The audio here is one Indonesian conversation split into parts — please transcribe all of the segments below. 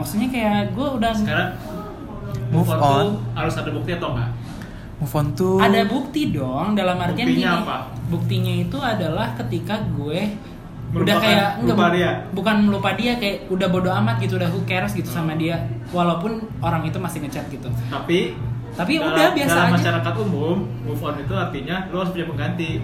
maksudnya kayak gue udah sekarang Move move on, on. tuh harus ada bukti atau enggak Move on tuh. ada bukti dong dalam artian Buktinya gini apa? buktinya itu adalah ketika gue udah Melupakan- kayak enggak lupa bu- dia? bukan melupa dia kayak udah bodo amat gitu udah who cares gitu sama dia walaupun orang itu masih ngechat gitu tapi Tapi dalam- udah, biasa dalam aja. masyarakat umum move on itu artinya lo harus punya pengganti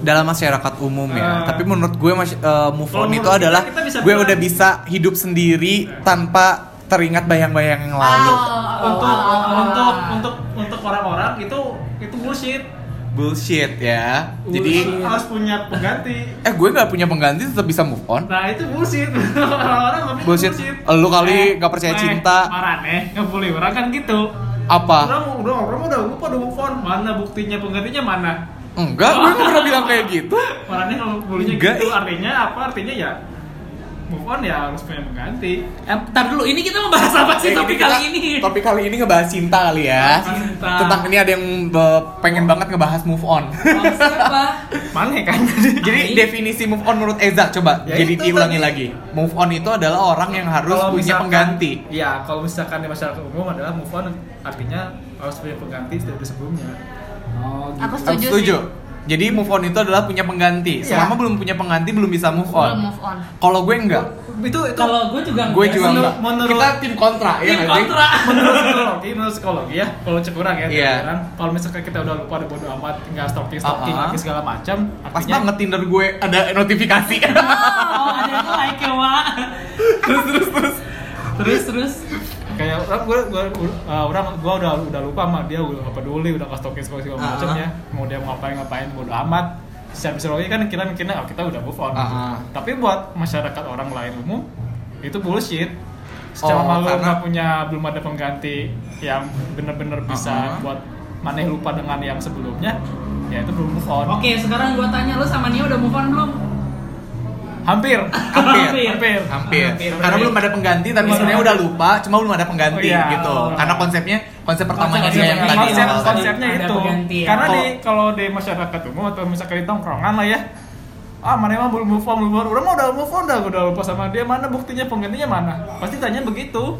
dalam masyarakat umum ya. Ah. Tapi menurut gue mas- eh, move on itu kita, adalah kita bisa gue udah bisa hidup sendiri tanpa teringat bayang-bayang yang lalu. Oh, untuk oh, oh, oh. untuk untuk untuk orang-orang itu itu bullshit Bullshit ya. Jadi Bullshit. harus punya pengganti eh gue nggak punya pengganti tetap bisa move on. nah itu bullshit orang-orang tapi itu Bullshit. Lu kali nggak percaya Eh, cinta. marah nih nggak boleh orang kan gitu Apa? orang udah orang udah lupa udah move on mana buktinya penggantinya mana Enggak, gue nggak pernah bilang kayak gitu. Orangnya kalau bolehnya Enggak, gitu artinya apa artinya ya move on ya harus punya pengganti Eh, ntar dulu ini kita membahas apa sih topik kali kita- ini Topik kali ini ngebahas cinta kali ya. Cinta. Tentang ini ada yang pengen banget ngebahas move on. Maksudnya apa mana kan Jadi definisi move on menurut Eza coba Ya jadi diulangi tadi. lagi. Move on itu adalah orang yang harus Kalau punya misalkan- pengganti. ya kalau misalkan di masyarakat umum adalah move on artinya harus punya pengganti dari sebelumnya oh, gitu. Aku Aku setuju, setuju. sih. Jadi move on itu adalah punya pengganti. Iya. Selama belum punya pengganti belum bisa move on. Belum move on. Kalau gue enggak. itu itu kalau gue juga Gue juga enggak. menurut- Kita tim kontra ya Tim nggak sih? kontra menurut psikologi menurut psikologi ya kalau cek kurang ya Iya. kan kalau misalkan kita udah lupa udah bodo amat nggak stalking stalking Uh-uh. lagi segala macam Pas banget Tinder gue ada notifikasi. oh ada yang like ya wa terus terus terus terus terus kayak orang gue, gue uh, orang gue udah udah lupa sama dia udah gak peduli udah nggak stalking segala segala Uh-uh. macam ya mau dia mau ngapain ngapain bodo amat secara psikologi kan kita mikirnya oh, kita udah move on Uh-uh. tapi buat masyarakat orang lain umum itu bullshit secara Oh, malu karena- punya belum ada pengganti yang bener-bener bisa Uh-uh. buat maneh lupa dengan yang sebelumnya ya itu belum move on oke sekarang gue tanya lu sama Nia udah move on belum hampir Hampir. hampir Hampir. Hampir. Karena belum ada pengganti tapi sebenarnya udah lupa, cuma belum ada pengganti Oh, iya. gitu. Karena konsepnya konsep pertamanya Konsep dia yang pertama. tadi. konsep Konsep- konsepnya itu pengganti ya. karena di kalau di masyarakat umum atau misalkan di tongkrongan lah ya ah mana emang belum move on belum move on udah mau udah move on udah udah lupa sama dia mana buktinya penggantinya mana pasti tanya begitu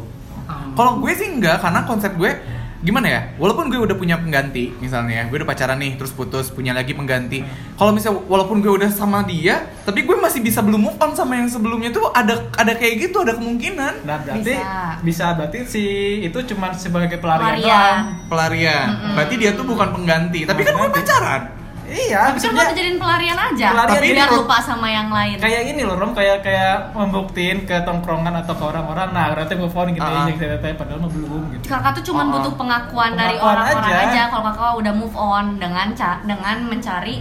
Kalau gue sih enggak, karena konsep gue gimana ya? Walaupun gue udah punya pengganti, misalnya gue udah pacaran nih, terus putus, punya lagi pengganti. Kalau misalnya walaupun gue udah sama dia, tapi gue masih bisa belum move on sama yang sebelumnya tuh ada ada kayak gitu, ada kemungkinan nah berarti Bisa. bisa, berarti si itu cuma sebagai pelarian Pelarian. doang pelarian. Mm-mm. Berarti dia tuh bukan pengganti, tapi kan gue pacaran. Iya Tapi kan buat dijadiin pelarian aja. Pelarian Tapi ini biar lupa sama yang lain. kayak ini loh Rom kayak kayak membuktiin ke tongkrongan atau ke orang-orang nah berarti move on gitu Ah. ya uh padahal mah belum gitu kakak tuh cuma Oh. butuh pengakuan, dari Pengakuan orang-orang aja. aja, kalau kakak udah move on dengan ca- dengan mencari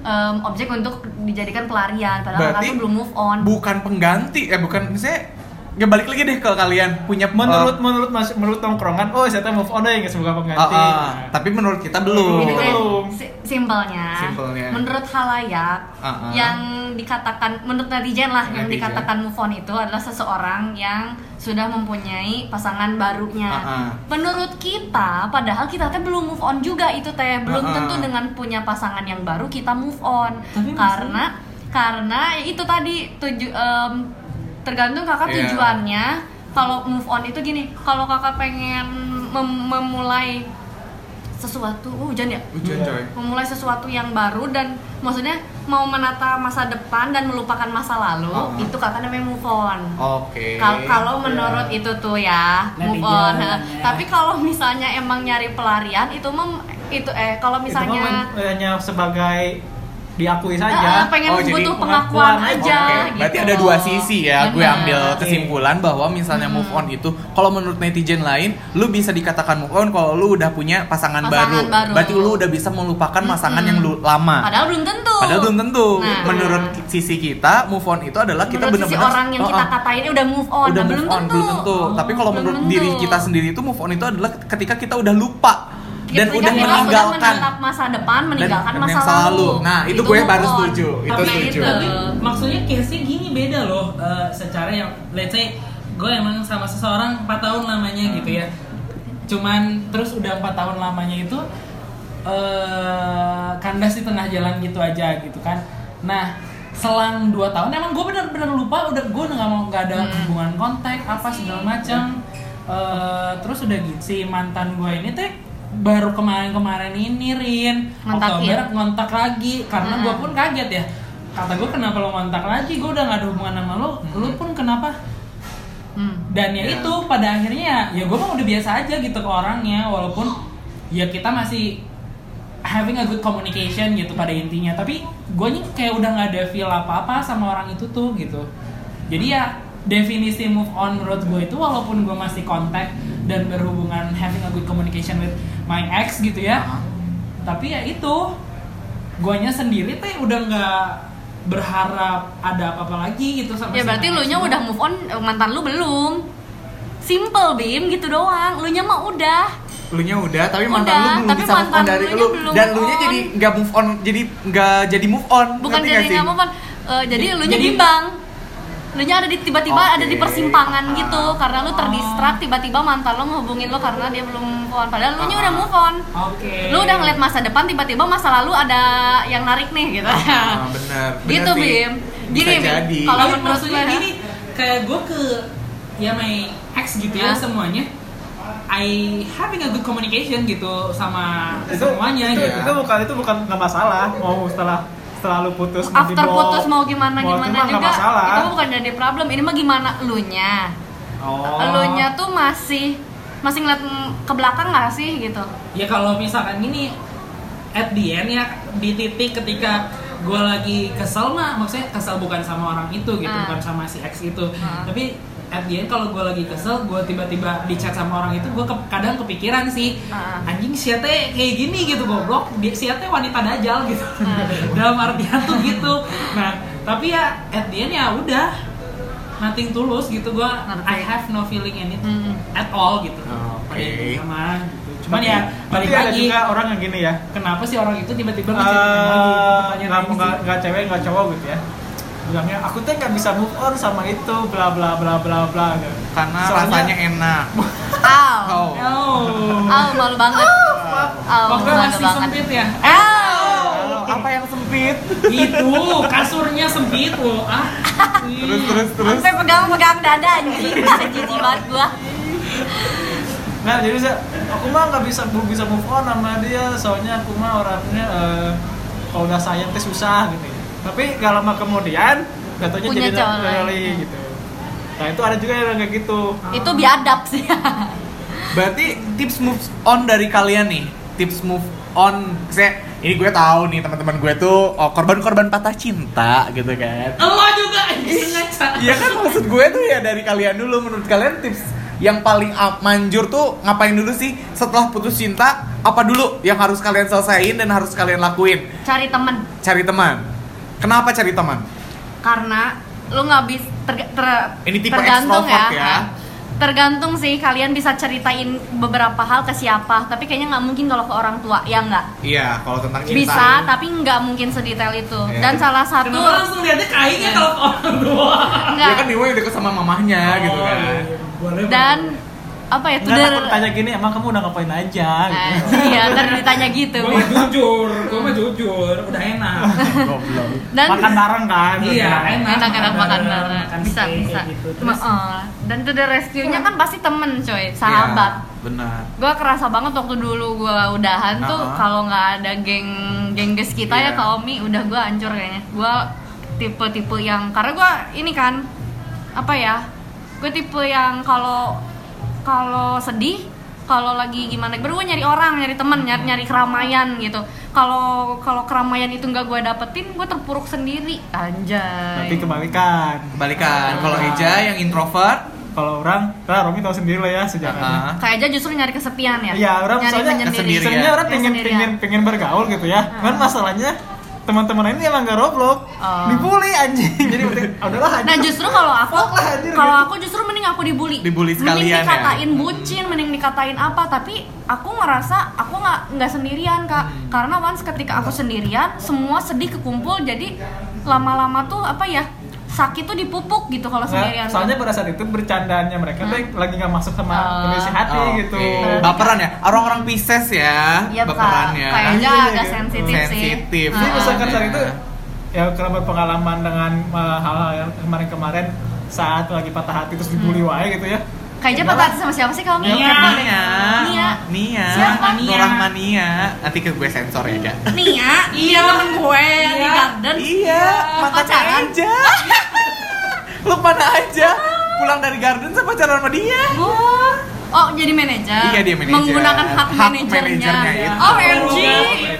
em, objek untuk dijadikan pelarian padahal kakak tuh belum move on Bukan pengganti, eh bukan misalnya ya balik lagi deh ke kalian punya menurut eh, menurut mas menurut tongkrongan oh saya move on deh nggak semoga ah, pengganti ah, Nah. tapi menurut kita belum. Belum. si- simpelnya, Simpelnya. menurut halayak Uh-uh. yang dikatakan menurut netizen lah yang Netizen. dikatakan move on itu adalah seseorang yang sudah mempunyai pasangan barunya. Uh-uh. Menurut kita, padahal kita teh belum move on juga itu teh belum Uh-uh. tentu dengan punya pasangan yang baru kita move on Tapi karena karena itu tadi tuju em, tergantung kakak Iya. tujuannya. Kalau move on itu gini, kalau kakak pengen mem- memulai sesuatu, uh, hujan ya? Hujan coy. memulai sesuatu yang baru dan maksudnya mau menata masa depan dan melupakan masa lalu Uh-uh. itu kakak namanya move on Oke. Kal- kalau menurut itu tuh ya move on ya. tapi kalau misalnya emang nyari pelarian itu mem itu eh kalau Itu misalnya men- hanya sebagai diakui saja pengen Oh, jadi butuh pengakuan pengakuan aja. Oke, gitu berarti ada dua sisi ya. Gue ambil kesimpulan bahwa misalnya move on itu, kalau menurut netizen lain, lu bisa dikatakan move on kalau lu udah punya pasangan, Pasangan baru. baru. Berarti lu udah bisa melupakan pasangan Mm-mm. yang lu lama. padahal belum tentu Padahal belum tentu. Nah. menurut sisi kita, move on itu adalah kita benar-benar orang yang Oh, kita oh, katain udah move on udah nah, move belum on, tentu belum tentu. Tapi kalau menurut tentu. diri kita sendiri itu move on itu adalah ketika kita udah lupa dan udah kita meninggalkan menatap masa depan meninggalkan dan masa yang lalu. lalu. Nah, itu gue baru setuju. Itu tapi, setuju. tapi maksudnya case-nya gini beda loh eh, secara yang let's say gue emang sama seseorang 4 tahun lamanya gitu ya cuman terus udah empat tahun lamanya itu eh kandas di tengah jalan gitu aja gitu kan nah selang 2 tahun emang gue bener-bener lupa udah gue nggak mau nggak ada Hmm. hubungan kontak apa segala macam Eh, terus udah gitu si mantan gue ini teh baru kemarin-kemarin ini Rin Ngontakin. Oktober ngontak lagi karena gue Hmm. pun kaget ya kata gue kenapa lo ngontak lagi gue udah gak ada hubungan sama lo lo pun kenapa Hmm. dan ya Ya. itu pada akhirnya ya gue mah udah biasa aja gitu ke orangnya walaupun ya kita masih having a good communication gitu pada intinya tapi gue nih kayak udah nggak ada feel apa apa sama orang itu tuh gitu jadi ya definisi move on menurut gue itu walaupun gue masih kontak dan berhubungan having a good communication with my ex gitu ya tapi ya itu guanya sendiri teh udah nggak berharap ada apa-apa lagi gitu sama Ya si berarti lu nya udah move on, eh, mantan lu belum. Simple Bim gitu doang. Lu nya mah udah. lu nya udah tapi mantan Udah, lu belum tapi bisa move on dari lu dan lu nya jadi nggak move on jadi nggak jadi move on Bukan Ngerti jadi nggak move on. Eh, jadi Jadi- lu nya bimbang. Lu nya ada di tiba-tiba ada di persimpangan gitu Ah. karena lu terdistract tiba-tiba mantan lu ngehubungin lu karena dia belum move on. Padahal lu nya Ah. udah move on. oke Lu udah ngeliat masa depan tiba-tiba masa lalu ada yang narik nih gitu. Ah, bener, bener Gitu, sih. Bim. Gini, Bisa Bim. jadi Kalau menurut maksudnya gue ya. gini kayak gue ke ya my ex gitu ya Hah? semuanya I having a good communication gitu sama itu semuanya itu, gitu itu bukan itu bukan nggak masalah mau setelah setelah lu putus After dibawa- putus mau gimana mau gimana itu mah nggak juga masalah. itu bukan jadi problem. Ini mah gimana elunya. oh. Elunya tuh masih masih ngeliat ke belakang nggak sih gitu. ya kalau misalkan gini at the end ya di titik ketika gue lagi kesel mah maksudnya kesel bukan sama orang itu gitu Ah. bukan sama si ex itu Ah. tapi at the end kalau gue lagi kesel gue tiba-tiba di chat sama orang itu gue kadang kepikiran sih Ah. anjing si teh kayak gini gitu goblok dia si teh wanita dajal gitu Ah. dalam artian tuh gitu nah tapi ya at the end ya udah nothing tulus gitu gue. I have no feeling in it Hmm. at all gitu Oh, Oke. Pada intinya mah, gitu. cuman Tapi- ya balik tapi ada lagi juga orang yang gini ya kenapa sih orang itu tiba-tiba Eh, nggak nggak sih. nggak cewek nggak cowok gitu ya bilangnya aku tuh nggak bisa move on sama itu bla bla bla bla bla karena Soalnya- rasanya enak Aw. oh Oh. Aw, malu banget. Aw, Waktu malu masih banget. sempit ya. Halo, apa yang sempit Itu kasurnya sempit loh. Ah. terus terus terus Sampai pegang-pegang dada anjing. Jijik banget gua. Nah jadi saya, aku mah nggak bisa belum bisa move on sama dia soalnya aku mah orangnya eh, kalau udah sayang tuh susah gitu. Tapi gak lama kemudian jatuhnya Punya jadi cowok lain. lali gitu. Nah itu ada juga yang kayak gitu. Itu biadab sih. berarti tips move on dari kalian nih tips move on saya ini gue tahu nih teman-teman gue tuh oh, korban-korban patah cinta gitu kan Lo juga. Iya kan maksud gue tuh ya dari kalian dulu menurut kalian tips yang paling up- manjur tuh ngapain dulu sih setelah putus cinta apa dulu yang harus kalian selesaiin dan harus kalian lakuin Cari temen cari teman kenapa cari teman karena lu nggak bisa ter, ter- Ini tipe tergantung extrovert ya. tergantung sih kalian bisa ceritain beberapa hal ke siapa tapi kayaknya nggak mungkin kalau ke orang tua ya nggak iya kalau tentang cinta bisa tapi nggak mungkin sedetail itu Iya. dan salah satu Kenapa langsung lihatnya kayaknya kalau ke orang tua? nggak ya kan Dewa yang deket sama mamahnya gitu kan iya, Boleh. dan apa ya Nggak tuder takut ditanya gini emang kamu udah ngapain aja Eh, gitu. iya ntar ditanya gitu Gue mah jujur, gue mah jujur, udah enak. goblok dan Makan bareng kan. Iya, enak. enak-enak makan bareng makan bisa bisa gitu. Ma- Terus, eh, dan to the rescue-nya kan pasti temen coy sahabat Iya, benar gue kerasa banget waktu dulu gue udahan tuh Uh-uh. kalau nggak ada geng gengges kita ya Iya. ke Omi udah gue hancur kayaknya gue tipe-tipe yang karena gue ini kan apa ya gue tipe yang kalau kalau sedih kalau lagi gimana baru gue nyari orang nyari temen nyari, nyari keramaian gitu kalau kalau keramaian itu nggak gue dapetin gue terpuruk sendiri anjay Tapi kebalikan. kebalikan kalau Eja yang introvert Kalau orang, nah Romi tahu sendiri lah ya sejarahnya. uh, kayak aja justru nyari kesepian ya Iya, orang nyari soalnya menyendiri. kesendirian. Sebenarnya orang pengen Kesendirian. pengen pengen bergaul gitu ya. Hmm. Kan masalahnya teman-teman ini emang gak roblox, Oh. dibully anjing. Jadi mending udahlah anjing. Nah justru kalau aku kalau gitu. aku justru mending aku dibully. Dibully Mending sekalian ya. dikatain bucin, mending dikatain apa, tapi aku ngerasa aku nggak nggak sendirian kak. Hmm. Karena once ketika aku sendirian, semua sedih kekumpul, jadi lama-lama tuh apa ya sakit tuh dipupuk gitu kalau Nggak, sendirian. soalnya pada saat itu bercandaannya mereka tuh lagi nggak masuk sama Oh. kondisi hati Oh, gitu. baperan ya orang-orang Pisces ya Iya kak, baperannya kayaknya Iya, agak gitu. sensitif sih. sensitif Jadi Ah. misalkan saat itu ya karena berpengalaman dengan uh, hal-hal yang kemarin-kemarin saat lagi patah hati terus dibully wae gitu ya Kayaknya Ya patah hati sama siapa sih kamu? Nia. Nia. Nia. Nia. Siapa? Nia. Nurah Mania. Nanti ke gue sensor ya, Ja. Nia, iya temen gue yang di Iya. garden. Iya, mantannya pacaran. aja. Lu mana aja? Pulang dari garden sama pacaran sama dia. Oh, oh jadi manajer. Iya, dia manajer. Menggunakan hak, Hak manajernya. manajernya. OMG.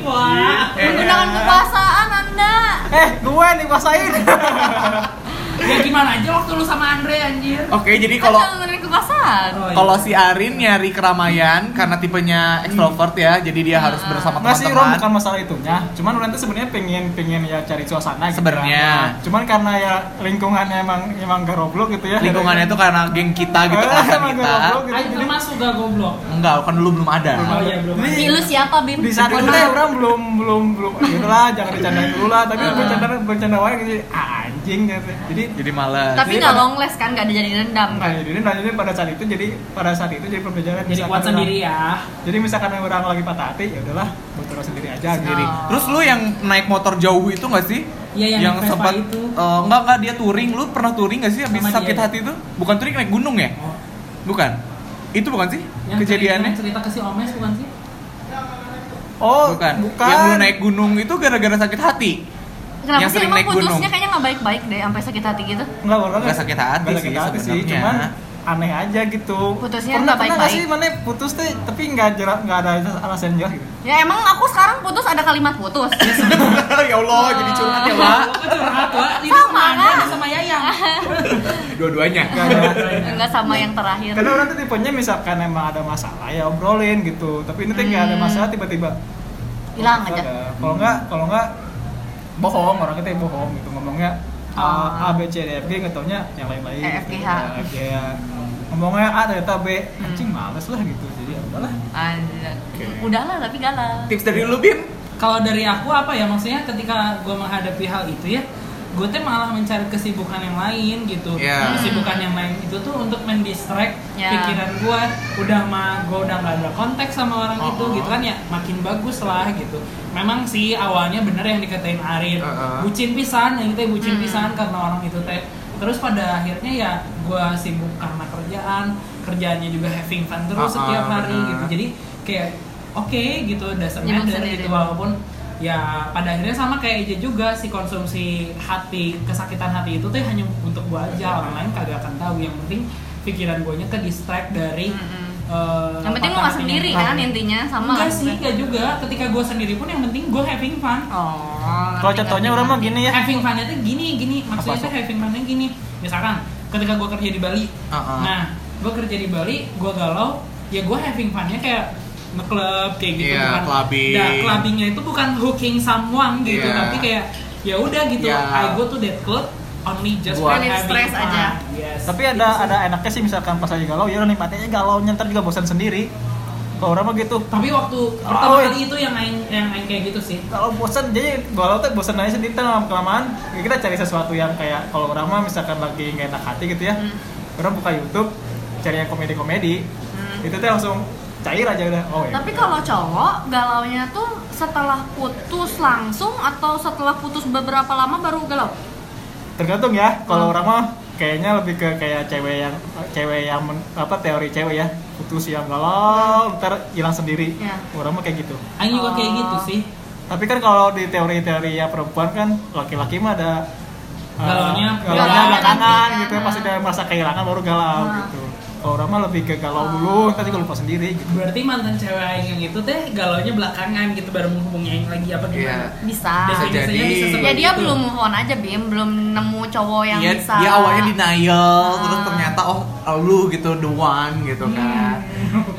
Wah. Eh, Menggunakan kekuasaan Anda. eh gue nih kuasain Ya gimana aja waktu lu sama Andre anjir. Oke, jadi Kan kalau kekuasaan. Oh, iya. kalau si Arin nyari keramaian karena tipenya extrovert ya, jadi dia harus bersama Nggak sih Rom bukan teman-teman. masalah itunya cuman Ron tuh sebenarnya pengen pengen ya cari suasana gitu Sebenarnya. kan. cuman karena ya lingkungannya emang emang gak goblok gitu ya Lingkungannya tuh karena geng kita gitu kan kita. gitu Ayo jadi termasuk gak goblok. Enggak, kan dulu belum ada. Oh iya belum. Jadi- lu siapa, Bim? di saat itu maaf. orang belum belum belum gitu lah jangan dicandain dulu lah tapi Ah. bercanda bercanda wae gitu ah, anjing gitu jadi Jadi malas. Tapi Jadi nggak pada- long last kan, nggak ada jadi dendam Nah, kan? jadi lanjutnya pada saat itu jadi pada saat itu jadi pembelajaran Jadi misalkan kuat orang- sendiri ya. jadi misalkan orang lagi patah hati ya udahlah berterus sendiri aja sendiri. Oh. Terus lu yang naik motor jauh itu nggak sih? Iya, yang Vespa sempat itu. eh, enggak enggak dia touring. Lu pernah touring nggak sih habis Sama sakit dia. hati itu? Bukan touring naik gunung ya? Oh. Bukan. Itu bukan sih Yang kejadiannya? cerita, yang cerita ke si Omes bukan sih? oh bukan. bukan Yang lu naik gunung itu gara-gara sakit hati. Kenapa Yang sih sering emang naik gunung. putusnya kayaknya nggak baik-baik deh sampai sakit hati gitu? Enggak, orang Nggak sakit hati nggak sih sakit hati sih, cuman aneh aja gitu. Putusnya pernah, nggak pernah nggak baik-baik. sih mana putus tuh tapi nggak jelas nggak ada alasan jelas gitu. Ya emang aku sekarang putus ada kalimat putus. ya Allah, jadi curhat ya, Pak. Curhat, Wak. Ini Sama, kan? sama Yayang. Dua-duanya. Nggak ada. Enggak sama yang terakhir. Karena orang tuh tipenya misalkan emang ada masalah ya obrolin gitu. Tapi ini tuh nggak ada Hmm. masalah tiba-tiba Hilang nggak aja. Kalau nggak kalau nggak bohong orang kita bohong gitu ngomongnya. A, A B C D F G nggak taunya yang lain-lain. E, F, G, gitu. H. E, F, G, H. Ngomongnya A ternyata B, anjing males lah gitu. Jadi ya udahlah. Oke. Udahlah tapi galau. Tips dari lu, Bim? Kalau dari aku apa ya maksudnya ketika gue menghadapi hal itu ya gue tuh malah mencari kesibukan yang lain gitu Iya. kesibukan yang lain itu tuh untuk mendistract Ya. pikiran gue udah mah gue udah nggak ada konteks sama orang Oh. itu gitu kan ya makin bagus lah gitu memang sih awalnya bener yang dikatain Arin Uh-uh. bucin pisan yang teh bucin Hmm. pisan karena orang itu teh terus pada akhirnya ya gue sibuk karena kerjaan kerjaannya juga having fun terus Uh-uh, setiap hari bener. gitu jadi kayak oke gitu dasarnya dari gitu walaupun ya pada akhirnya sama kayak Eja juga si konsumsi hati kesakitan hati itu tuh hanya untuk gua aja orang lain kagak akan tahu yang penting pikiran gue nya ke distract dari Mm-mm. eh, Yang penting nggak hatinya sendiri kan intinya sama. enggak lah sih enggak juga ketika gue sendiri pun yang penting gue having fun Oh. Kalau contohnya orang mah gini ya. having fun itu gini gini maksudnya tuh having fun gini misalkan ketika gue kerja di Bali Uh-uh. nah gue kerja di Bali gue galau ya gue having funnya kayak ngeklub kayak gitu Iya, bukan clubbing. nah, clubbingnya itu bukan hooking someone gitu Iya. tapi kayak ya udah gitu Iya. I go to that club only just Buat for relief having stress fun. aja. yes Tapi ada ada enaknya sih misalkan pas lagi galau ya nikmatnya galau ntar juga bosan sendiri. Kalau orang mah gitu. tapi waktu pertama Oh, kali itu yang aing yang aing kayak gitu sih Kalau bosan jadi galau tuh bosan aja sendiri lama kelamaan. Ya kita cari sesuatu yang kayak kalau orang mah misalkan lagi nggak enak hati gitu ya. Hmm. Orang buka YouTube cari yang komedi-komedi. Hmm. Itu tuh langsung cair aja udah. Oh ya. Tapi kalau cowok galaunya tuh setelah putus langsung atau setelah putus beberapa lama baru galau? tergantung ya Hmm. kalau orang mah kayaknya lebih ke kayak cewek yang cewek yang men- apa teori cewek ya putus yang galau ntar hilang sendiri Ya. orang mah kayak gitu aing juga kayak Oh. gitu sih tapi kan kalau di teori-teori ya perempuan kan laki-laki mah ada uh, Galaunya galaunya belakangan. belakangan Iya. gitu ya pasti dia merasa kehilangan baru galau Ah. gitu kalau orang mah lebih ke galau dulu juga lupa sendiri gitu berarti mantan cewek aing yang itu teh galaunya belakangan gitu baru menghubungi aing lagi apa gimana Iya. Bisa. Definisinya jadi. bisa Ya dia itu. belum move on aja Bim, belum nemu cowok yang Iya, bisa. dia awalnya denial, terus ternyata oh lu gitu the one gitu Hmm. kan.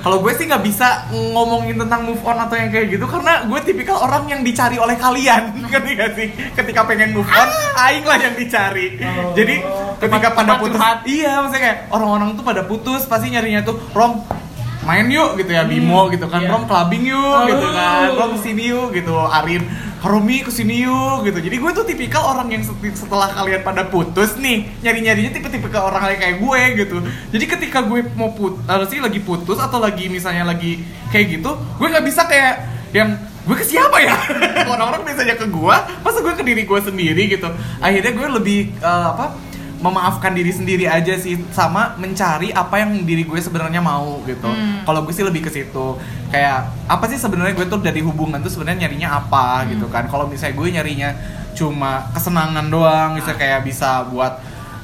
Kalau gue sih nggak bisa ngomongin tentang move on atau yang kayak gitu karena gue tipikal orang yang dicari oleh kalian, ngerti gak sih? Ketika pengen move on, aing lah yang dicari. Oh. Jadi ketika pada putus, iya maksudnya kayak orang-orang tuh pada putus pasti nyarinya tuh Rom main yuk gitu ya Bimo gitu kan. iya. Rom clubbing yuk gitu kan. Oh. Rom ke sini yuk gitu. Arin Romi ke sini yuk gitu. Jadi gue tuh tipikal orang yang setelah kalian pada putus nih nyari nyarinya tipe-tipe ke orang lain kayak gue gitu. Jadi ketika gue mau put atau sih lagi putus atau lagi misalnya lagi kayak gitu gue nggak bisa kayak yang gue ke siapa ya? Orang-orang biasanya ke gue masa gue ke diri gue sendiri gitu. Akhirnya gue lebih eh, apa memaafkan diri sendiri aja sih sama mencari apa yang diri gue sebenarnya mau gitu. Hmm. kalau gue sih lebih ke situ. Kayak apa sih sebenarnya gue tuh dari hubungan tuh sebenarnya nyarinya apa gitu kan. Kalau misalnya gue nyarinya cuma kesenangan doang bisa kayak bisa buat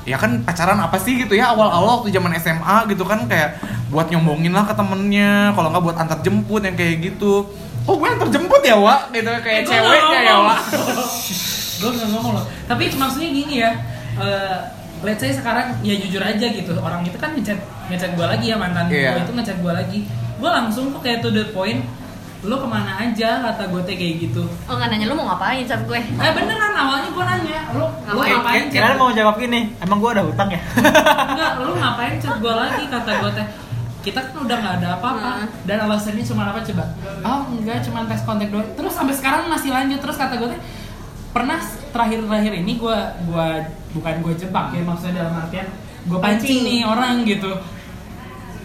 ya kan pacaran apa sih gitu ya awal-awal waktu zaman SMA gitu kan kayak buat nyombongin lah ke temennya kalau nggak buat antar jemput yang kayak gitu. Oh gue antar jemput ya Wak? Gitu kayak Eh, ceweknya ya. Wak. Gue nggak ngomong loh. Tapi maksudnya gini ya eh, let's say sekarang ya jujur aja gitu orang itu kan ngechat ngechat gue lagi ya mantan Iya. gue itu ngechat gue lagi gue langsung tuh kayak to the point lo ke mana aja kata gue teh kayak gitu Oh nggak nanya lu mau ngapain chat gue? eh beneran awalnya gue nanya lo lo Ngapain? chat Kalian mau jawab gini, emang gua ada hutang ya? enggak lo ngapain chat gue lagi kata gue teh kita kan udah nggak ada apa-apa Hmm. dan alasannya cuma apa coba oh enggak cuma tes kontak doang terus sampai sekarang masih lanjut terus kata gue teh pernah terakhir-terakhir ini gue gua bukan gue jebak ya maksudnya dalam artian gue pancing Pancing. nih orang gitu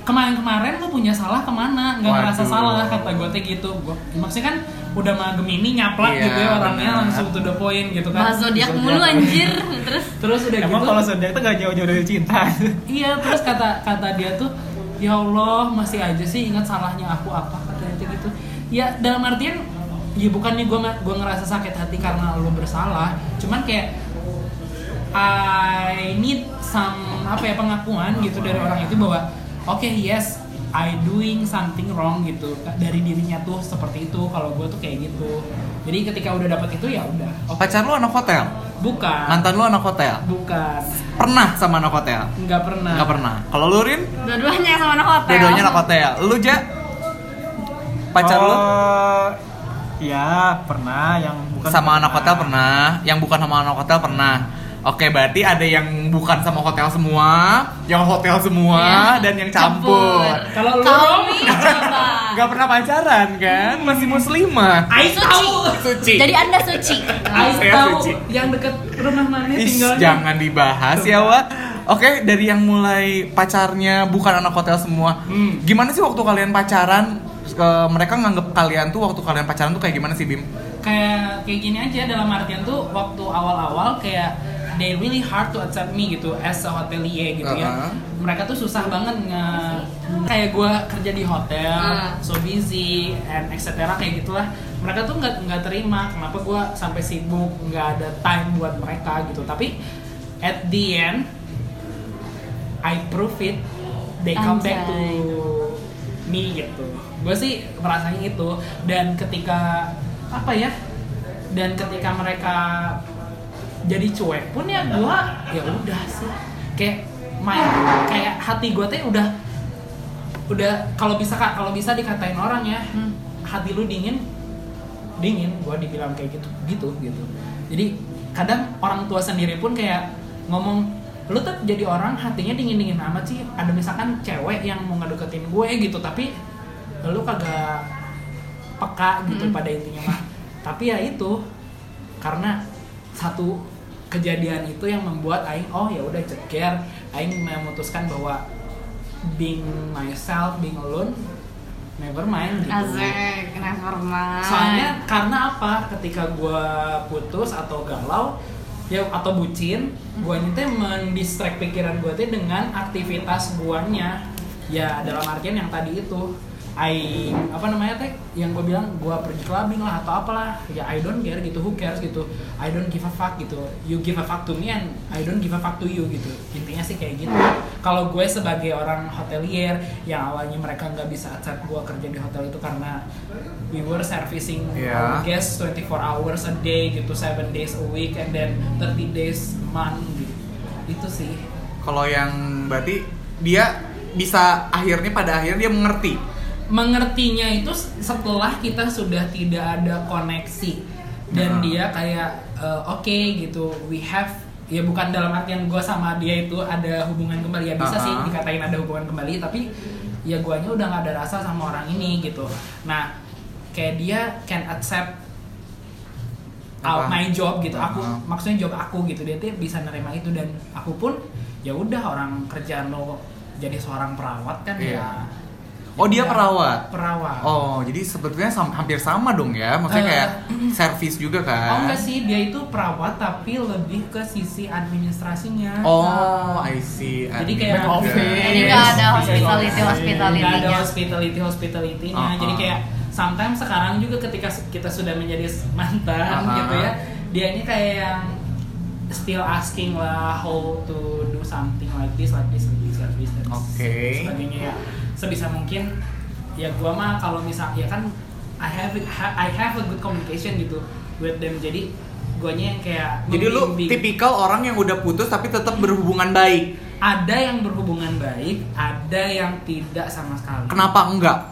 kemarin-kemarin lo punya salah ke mana nggak ngerasa Waduh. salah kata gue teh gitu gua, maksudnya kan udah mah Gemini nyaplak Iya, gitu ya orangnya benar. langsung to the point gitu kan Bahas zodiak mulu anjir. Terus terus udah Emang gitu kalau zodiak itu gak jauh-jauh dari cinta. Iya, terus kata kata dia tuh, ya Allah masih aja sih ingat salahnya aku apa kata dia gitu. Ya dalam artian, ya bukannya gue gua ngerasa sakit hati karena lo bersalah, cuman kayak I need some apa ya pengakuan gitu dari orang itu bahwa oke yes I doing something wrong gitu. Dari dirinya tuh seperti itu kalau gue tuh kayak gitu. Jadi ketika udah dapet itu ya udah oke. Pacar lu anak hotel? Bukan. Mantan lu anak hotel? Bukan. Pernah sama anak hotel? Nggak pernah. Nggak pernah. Kalau lu Rin? Dua-duanya sama anak hotel. dua-duanya anak hotel. Lu ja? Pacar lu? Oh, Ya, pernah. Yang bukan sama anak hotel pernah. Yang bukan sama anak hotel pernah Oke, berarti ada yang bukan sama hotel semua, yang hotel semua, Iya. dan yang campur. Kalau lu Kami coba. Gak pernah pacaran kan? Masih muslimah. I Suci. tahu Suci. Jadi anda suci. Tahu suci. yang deket rumah mana tinggalnya jangan dibahas ya, Wak. Oke, dari yang mulai pacarnya bukan anak hotel semua. Hmm. Gimana sih waktu kalian pacaran? Ke, mereka nganggep kalian tuh waktu kalian pacaran tuh kayak gimana sih, Bim? kayak kayak gini aja dalam artian tuh waktu awal-awal kayak they really hard to accept me gitu as a hotelier gitu ya Uh-huh. mereka tuh susah banget nge kayak gue kerja di hotel Uh. so busy and etc kayak gitulah mereka tuh nggak nggak terima kenapa gue sampai sibuk nggak ada time buat mereka gitu tapi at the end I prove it they come back to Anjay. me gitu gue sih merasanya itu dan ketika apa ya dan ketika mereka jadi cuek pun ya gue ya udah sih kayak main kayak hati gue teh udah udah kalau bisa kak kalau bisa dikatain orang ya Hmm. hati lu dingin dingin gue dibilang kayak gitu gitu gitu jadi kadang orang tua sendiri pun kayak ngomong lu tuh jadi orang hatinya dingin dingin amat sih ada misalkan cewek yang mau ngedeketin gue gitu tapi lu kagak peka gitu Mm-mm. pada intinya mah tapi ya itu karena satu kejadian itu yang membuat aing oh ya udah ceker aing memutuskan bahwa being myself being alone never mind gitu. Azek, never mind. soalnya karena apa? Ketika gue putus atau galau ya atau bucin gue teh mendistract pikiran gue teh dengan aktivitas guanya. Ya dalam artian yang tadi itu I apa namanya teh yang gue bilang gue pergi clubbing lah atau apalah. Ya I don't care gitu. Who cares gitu? I don't give a fuck gitu. You give a fuck to me and I don't give a fuck to you gitu. Intinya sih kayak gitu. Kalau gue sebagai orang hotelier yang awalnya mereka nggak bisa accept gue kerja di hotel itu karena we were servicing our guests 24 hours a day gitu 7 days a week and then 30 days a month gitu. Itu sih. Kalau yang berarti dia bisa akhirnya pada akhirnya dia mengerti. Mengertinya itu setelah kita sudah tidak ada koneksi dan Nah. dia kayak eh, oke gitu we have ya bukan dalam artian gue sama dia itu ada hubungan kembali ya bisa sih Uh-huh. dikatain ada hubungan kembali tapi ya guanya udah nggak ada rasa sama orang ini gitu nah kayak dia can accept out my job gitu aku Uh-huh. maksudnya job aku gitu dia tuh bisa nerima itu dan aku pun ya udah orang kerjaan lo jadi seorang perawat kan Iya. ya Oh dia Ya, perawat. perawat Oh, jadi sebetulnya hampir sama dong ya. Maksudnya Eh, kayak servis juga kan? Oh enggak sih, dia itu perawat tapi lebih ke sisi administrasinya. Oh, I see. Jadi kayak office. Jadi nggak ada hospitality hospitality nggak ada hospitality hospitality-nya. Uh-uh. Jadi kayak sometimes sekarang juga ketika kita sudah menjadi mantan Uh-uh. gitu ya, dia ini kayak yang still asking lah how to do something like this, like this, like this, like this, dan Oke. sebagainya ya. Sebisa mungkin ya gua mah kalau misal ya kan I have it- I have a good communication gitu with them. Jadi guanya yang kayak Jadi lu tipikal orang yang udah putus tapi tetap berhubungan baik. ada yang berhubungan baik, ada yang tidak sama sekali. Kenapa enggak?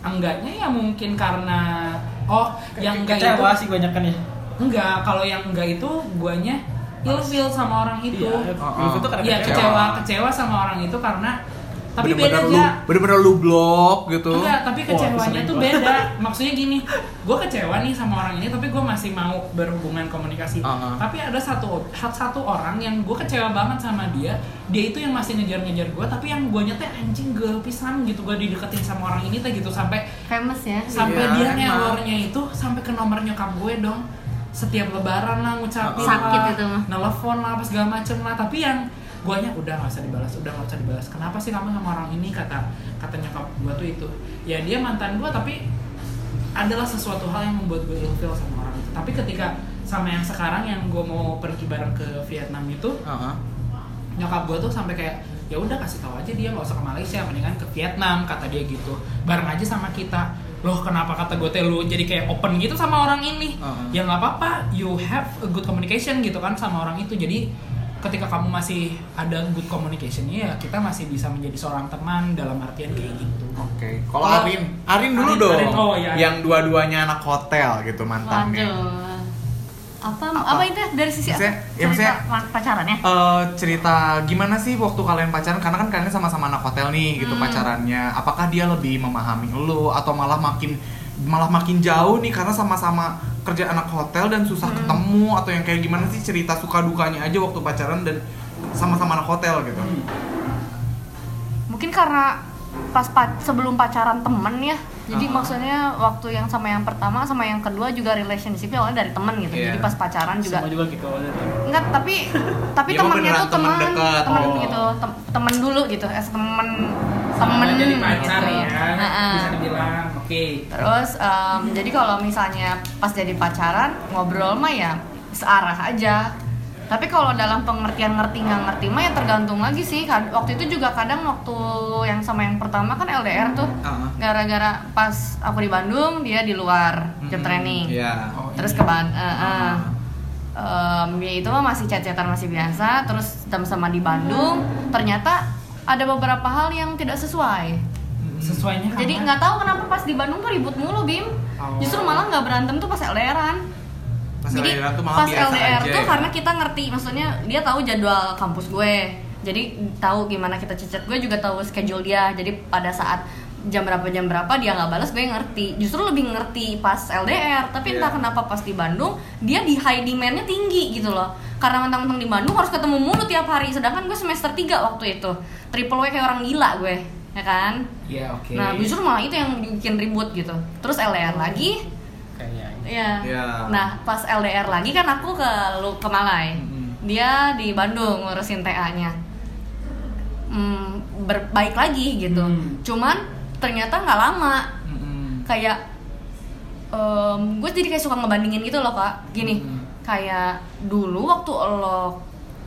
Enggaknya ya mungkin karena oh yang enggak itu Kecewa sih banyak kan ya. enggak kalau yang enggak itu guanya ilfeel sama orang itu. Iya, Oh, itu karena Iya kecewa. kecewa kecewa sama orang itu karena tapi Bener-bener beda lu, aja. bener-bener lu blok gitu. Enggak, tapi Wah, kecewanya itu tuh beda. Maksudnya gini, gue kecewa nih sama orang ini, tapi gue masih mau berhubungan komunikasi. Uh-uh. Tapi ada satu satu orang yang gue kecewa banget sama dia. Dia itu yang masih ngejar-ngejar gue, tapi yang gue nyete anjing gue pisan gitu. Gue dideketin sama orang ini teh gitu sampai famous ya sampai Iya, dia ngelornya itu sampai ke nomor nyokap gue dong. Setiap lebaran lah ngucapin Sakit lah, itu mah. nelfon lah apa segala macem lah. Tapi yang guanya udah nggak usah dibalas, udah nggak usah dibalas. Kenapa sih kamu sama orang ini kata kata nyokap gue tuh itu. Ya dia mantan gue tapi adalah sesuatu hal yang membuat gue ilfeel sama orang itu. Tapi ketika sama yang sekarang yang gue mau pergi bareng ke Vietnam itu, Heeh. nyokap gue tuh sampai kayak ya udah kasih tahu aja dia nggak usah ke Malaysia mendingan ke Vietnam kata dia gitu bareng aja sama kita loh kenapa kata gue teh lu jadi kayak open gitu sama orang ini Uh-uh. ya nggak apa-apa you have a good communication gitu kan sama orang itu jadi ketika kamu masih ada good communication ya kita masih bisa menjadi seorang teman dalam artian kayak gitu Oke. Kalau Kalau- Arin, Arin dulu Arin- dong. Arin, oh, iya, Arin. Yang dua-duanya anak hotel gitu mantannya. waduh apa, Apa? apa itu dari sisi Maksudnya- ya, cerita maksudnya- ma- pacarannya Eh, cerita gimana sih waktu kalian pacaran karena kan kalian sama-sama anak hotel nih gitu Hmm. pacarannya apakah dia lebih memahami lu atau malah makin malah makin jauh nih karena sama-sama kerja anak hotel dan susah Hmm. ketemu atau yang kayak gimana sih cerita suka dukanya aja waktu pacaran dan sama-sama anak hotel gitu mungkin karena pas pa- sebelum pacaran temen ya jadi Ah. maksudnya waktu yang sama yang pertama sama yang kedua juga relationshipnya awalnya dari temen gitu Iya. jadi pas pacaran juga Semua juga gitu. enggak tapi tapi Ya, temennya tuh temen teman dekat. temen Oh. gitu tem- temen dulu gitu es temen Sama temen jadi pacar gitu. ya Nah, bisa dibilang oke. Terus em, jadi kalau misalnya pas jadi pacaran ngobrol mah ya searah aja. Tapi kalau dalam pengertian ngerti nggak ngerti mah ya tergantung lagi sih. Waktu itu juga kadang waktu yang sama yang pertama kan LDR tuh. Gara-gara pas aku di Bandung dia di luar job training. Iya. Oh, terus iya. ke Ban eh, eh. Em, ya itu mah masih chat-chatan masih biasa. Terus sama-sama di Bandung ternyata ada beberapa hal yang tidak sesuai sesuainya jadi nggak tahu kenapa pas di Bandung tuh ribut mulu Bim. Oh. justru malah nggak berantem tuh pas LDRan Pas jadi LDR tuh malah pas LDR aja tuh ya? karena kita ngerti maksudnya dia tahu jadwal kampus gue. Jadi tahu gimana kita chat gue juga tahu schedule dia. Jadi pada saat jam berapa jam berapa dia nggak balas gue ngerti. Justru lebih ngerti pas LDR tapi entah Iya. kenapa pas di Bandung dia di high demandnya tinggi gitu loh. Karena mentang-mentang di Bandung harus ketemu mulu tiap hari. Sedangkan gue semester 3 waktu itu. Triple W kayak orang gila gue ya kan Iya oke nah justru malah itu yang bikin ribut gitu terus LDR lagi kayaknya Iya. Iya. Nah, pas LDR lagi kan aku ke lu ke Malai. Mm-mm. Dia di Bandung ngurusin TA-nya. Hmm, berbaik lagi gitu. Hmm. Cuman ternyata nggak lama. Mm-mm. Kayak em, gue jadi kayak suka ngebandingin gitu loh kak. Gini, Hmm. kayak dulu waktu lo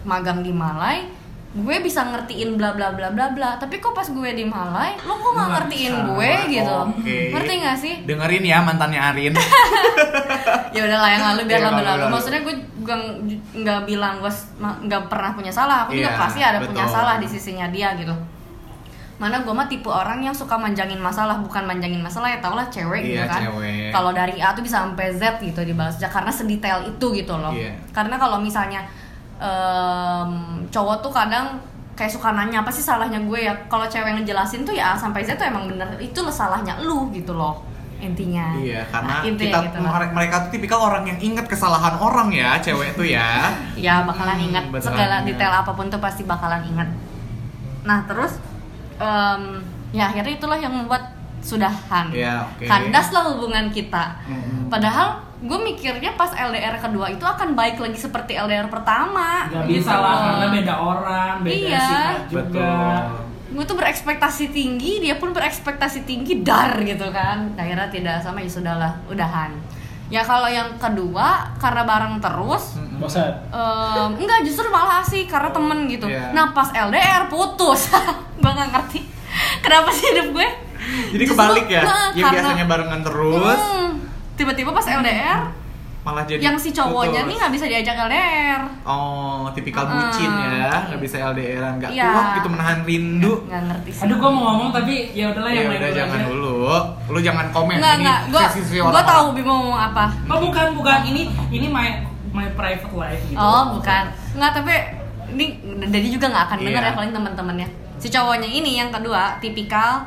magang di Malai, gue bisa ngertiin bla bla bla bla bla. Tapi kok pas gue di Malai, lo kok nggak Nggak ngertiin bisa. gue gitu? Oke. Ngerti nggak sih? dengerin ya mantannya Arin ya udahlah yang lalu biar Yang lalu lalu, maksudnya gue juga nggak bilang gue nggak pernah punya salah aku juga Iya, pasti ada punya betul. salah di sisinya dia gitu mana gue mah tipe orang yang suka manjangin masalah bukan manjangin masalah ya tau lah cewek gitu Iya, kan kalau dari A tuh bisa sampai Z gitu dibalas karena sedetail itu gitu loh Iya. karena kalau misalnya em, cowok tuh kadang kayak suka nanya apa sih salahnya gue ya kalau cewek ngejelasin tuh ya A sampai Z tuh emang bener itu salahnya lu gitu loh intinya Iya, karena Nah, intinya kita gitu loh. mere- mereka tuh tipikal orang yang inget kesalahan orang ya, cewek tuh ya. Ya bakalan Hmm, ingat beneran segala ingat. detail apa pun tuh pasti bakalan ingat. Nah terus em, ya akhirnya itulah yang membuat sudahan Iya, oke. kandaslah hubungan kita Mm-mm. padahal gue mikirnya pas LDR kedua itu akan baik lagi seperti LDR pertama Gak gitu bisa lah loh. karena beda orang, beda Iya. sifat juga. Betul. gue tuh berekspektasi tinggi dia pun berekspektasi tinggi dar gitu kan akhirnya tidak sama ya sudahlah udahan ya kalau yang kedua karena bareng terus bosan em, enggak justru malah sih karena temen gitu Iya. nah pas LDR putus gue nggak ngerti kenapa sih hidup gue Jadi Justru- kebalik ya. Nah, Yang karena- biasanya barengan terus Hmm, tiba-tiba pas LDR malah jadi yang si cowoknya putus. nih nggak bisa diajak LDR Oh, tipikal Heeh. bucin ya, nggak bisa LDRan, nggak Iya. kuat gitu menahan rindu. nggak ngerti sih Aduh, gua mau ngomong tapi ya udahlah Ya yang udah lain jangan aja. dulu. Lu jangan komen nggak ini nggak gue gue orang-orang. tahu Bimo mau ngomong apa Oh bukan bukan ini ini my my private life gitu. Oh bukan, nggak tapi ini Dedi juga nggak akan dengar Iya. ya paling teman-temannya. Si cowoknya ini yang kedua tipikal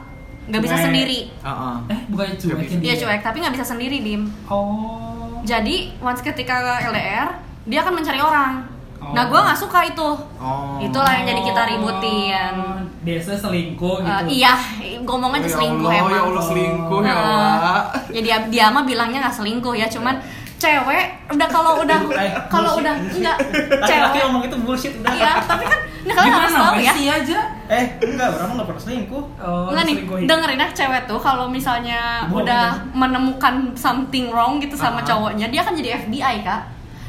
nggak bisa Cuek. sendiri. Heeh. Eh bukan cuekin Dia dia. cuek tapi nggak bisa sendiri dim. Oh. Jadi once ketika LDR dia akan mencari orang. Oh. Nah gue nggak suka itu. Oh. Itulah yang jadi kita ributin. Biasa selingkuh gitu. Eh, iya, ngomong aja Ya selingkuh Allah, emang. Ya Allah selingkuh ya Nah, Allah. Ya dia, dia mah bilangnya nggak selingkuh ya, cuman cewek udah kalau udah Eh, kalau udah enggak cewek ngomong itu bullshit udah Iya, tapi kan nah, kalian harus Gimana tahu ya. aja? Eh enggak orang nggak pernah selingkuh Oh, Enggak nih, dengerin ya cewek tuh kalau misalnya Bohong udah aja. menemukan something wrong gitu sama Ah. cowoknya, dia akan jadi FBI kak.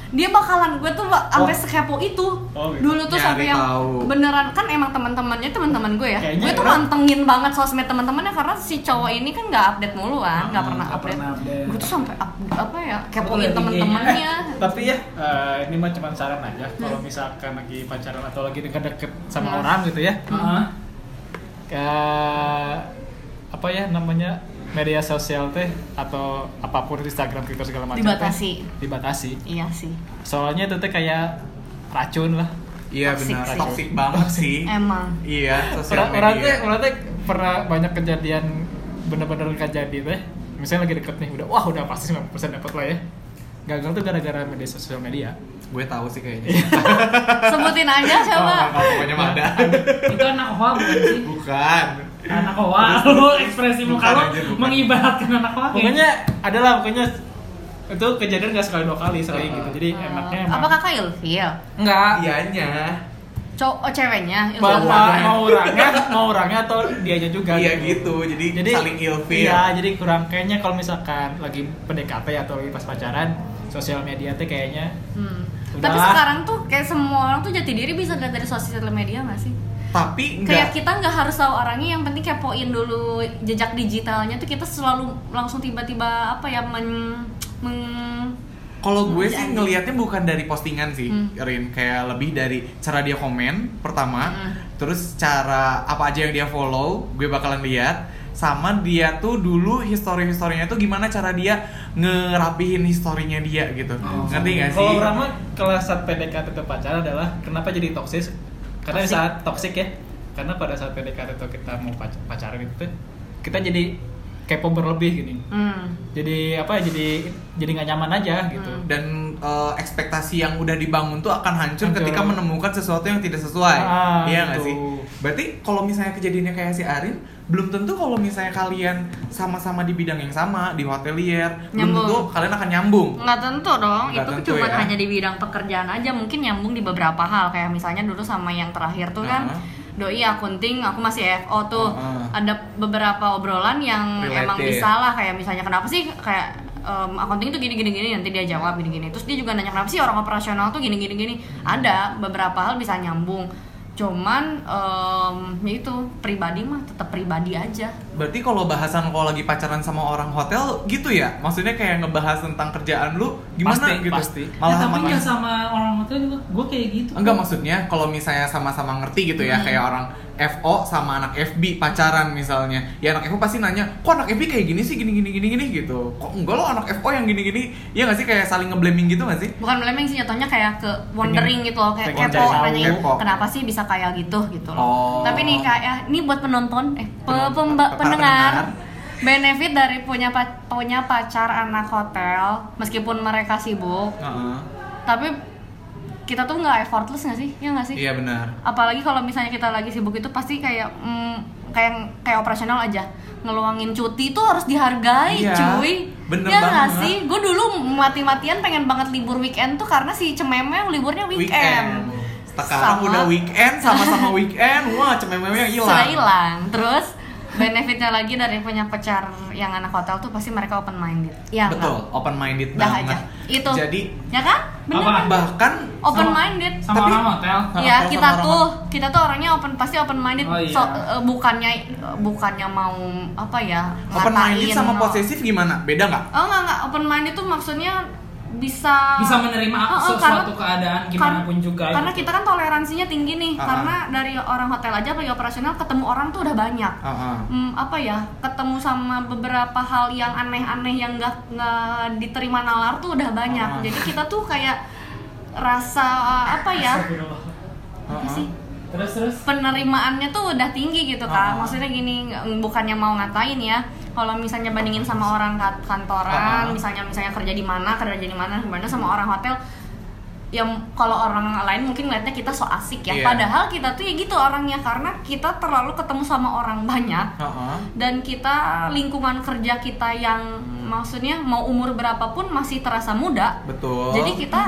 Dia bakalan gue tuh sampai Oh. sekepo itu. Oh, gitu. Dulu tuh Nyari sampai yang tahu. beneran kan emang teman-temannya teman-teman gue ya. Kayaknya gue tuh orang- mantengin banget sosmed teman-temannya karena si cowok ini kan nggak update mulu kan, nggak Hmm, pernah update. pernah update. Gue tuh sampai up, apa ya kepoin teman-temannya. tapi ya eh, ini mah cuma saran aja kalau misalkan lagi pacaran atau lagi deket-deket sama Hmm. orang gitu ya Heeh. ke apa ya namanya media sosial teh atau apa pun Instagram Twitter segala macam teh, Dibatasi. dibatasi Iya sih. soalnya itu teh kayak racun lah Iya Toxic benar, sih. toxic banget sih. Emang. Iya, sosial orang orang teh media. orang teh pernah banyak kejadian bener-bener kejadian teh misalnya lagi deket nih udah wah udah pasti 90% dapat lah ya gagal tuh gara-gara media sosial media Gue tahu sih kayaknya. Sebutin aja Oh, coba. nggak, pokoknya mah ada. Itu anak hoa bukan sih? Bukan. Anak hoa, lu ekspresi muka lu mengibaratkan anak hoa. pokoknya adalah pokoknya itu kejadian gak sekali dua kali sering Uh, gitu jadi enaknya emang Apa kakak ilfil? enggak Ianya. Cowok oh, ceweknya ilfil. mau, orangnya mau orangnya atau dianya juga Iya gitu. Jadi, jadi saling ilfil. iya jadi kurang kayaknya kalau misalkan lagi PDKT atau lagi pas pacaran sosial media teh kayaknya Hmm. Udahlah. Tapi sekarang tuh kayak semua orang tuh jati diri bisa lihat dari sosial media gak sih? Tapi Kayak enggak. kita nggak harus tahu orangnya, yang penting kepoin dulu jejak digitalnya tuh kita selalu langsung tiba-tiba apa ya men, men- Kalau gue sih ngelihatnya bukan dari postingan sih, Hmm. Rin. Kayak lebih dari cara dia komen pertama, Hmm. terus cara apa aja yang dia follow, gue bakalan lihat. Sama dia tuh dulu histori-historinya tuh gimana cara dia ngerapihin historinya dia gitu. Oh. Ngerti gak sih? kalau orang mah kelas saat PDKT atau pacaran adalah kenapa jadi toksis karena Toxic. saat toksik ya karena pada saat PDKT atau kita mau pac- pacaran itu kita jadi kepo berlebih gini hmm. jadi apa ya jadi jadi nggak nyaman aja gitu Hmm. dan eh, ekspektasi yang udah dibangun tuh akan hancur Hancur. ketika menemukan sesuatu yang tidak sesuai. Ah, iya nggak gitu. sih? Berarti kalau misalnya kejadiannya kayak si Arin, belum tentu kalau misalnya kalian sama-sama di bidang yang sama di hotelier, belum Nyambung. tentu kalian akan nyambung. nggak tentu dong Nggak itu tentu cuma ya. hanya di bidang pekerjaan aja mungkin nyambung di beberapa hal kayak misalnya dulu sama yang terakhir tuh kan Nah. doi akunting aku masih FO tuh Heeh. ada beberapa obrolan yang Related. emang bisa lah kayak misalnya kenapa sih kayak em, accounting itu gini gini gini nanti dia jawab gini gini terus dia juga nanya kenapa sih orang operasional tuh gini gini gini ada beberapa hal bisa nyambung cuman em, ya itu pribadi mah tetap pribadi aja Berarti kalau bahasan kalau lagi pacaran sama orang hotel gitu ya? Maksudnya kayak ngebahas tentang kerjaan lu gimana Pasti, gitu? pasti. Malah Ya, tapi sama nggak sama orang hotel juga. Gue kayak gitu. Enggak maksudnya kalau misalnya sama-sama ngerti gitu ya Hmm. kayak orang FO sama anak FB pacaran misalnya. Ya anak FO pasti nanya, "Kok anak FB kayak gini sih gini gini gini gini?" gitu. Kok enggak lo anak FO yang gini-gini? Iya nggak sih kayak saling ngeblaming gitu nggak sih? bukan blaming sih jatuhnya kayak ke wondering gitu loh kayak pengen kepo nanyain Kepo. kenapa sih bisa kayak gitu gitu loh Oh. tapi nih kayak ini buat penonton eh pe- pemba- pendengar benefit dari punya pa- punya pacar anak hotel meskipun mereka sibuk Heeh. tapi kita tuh nggak effortless nggak sih? Ya nggak sih? Iya benar. apalagi kalau misalnya kita lagi sibuk itu pasti kayak mm, kayak kayak operasional aja. Ngeluangin cuti tuh harus dihargai Iya, cuy. bener ya nggak sih? Gue dulu mati-matian pengen banget libur weekend tuh karena si cememe liburnya weekend, weekend. Sekarang Sama- udah weekend sama-sama weekend, wah cemememnya hilang. sudah hilang. Terus benefitnya lagi dari punya pacar yang anak hotel tuh pasti mereka open minded ya Betul, open minded Dah banget. aja. Itu. Jadi ya kan bener Apa? kan? bahkan open Sama- minded sama Tapi- orang hotel Sama ya hotel, kita tuh orang- kita tuh orangnya open pasti open minded Oh, iya. so, eh, bukannya bukannya mau apa ya open minded sama posesif gimana? Beda nggak? oh enggak enggak open minded tuh maksudnya bisa bisa menerima Oh, oh, sesuatu karena- keadaan gimana pun juga karena gitu. kita kan toleransinya tinggi nih Ah, ah. karena dari orang hotel aja apalagi operasional ketemu orang tuh udah banyak Heeh. Hmm, apa ya ketemu sama beberapa hal yang aneh-aneh yang nggak nggak diterima nalar tuh udah banyak Ah. jadi kita tuh kayak rasa apa ya apa sih terus terus? Penerimaannya tuh udah tinggi gitu kan maksudnya gini bukannya mau ngatain ya. Kalau misalnya bandingin sama orang kantoran misalnya misalnya kerja di mana kerja di mana gimana sama orang hotel yang kalau orang lain mungkin ngeliatnya kita so asik ya. Iya. padahal kita tuh ya gitu orangnya karena kita terlalu ketemu sama orang banyak. Heeh. dan kita lingkungan kerja kita yang maksudnya mau umur berapapun masih terasa muda. Betul. jadi kita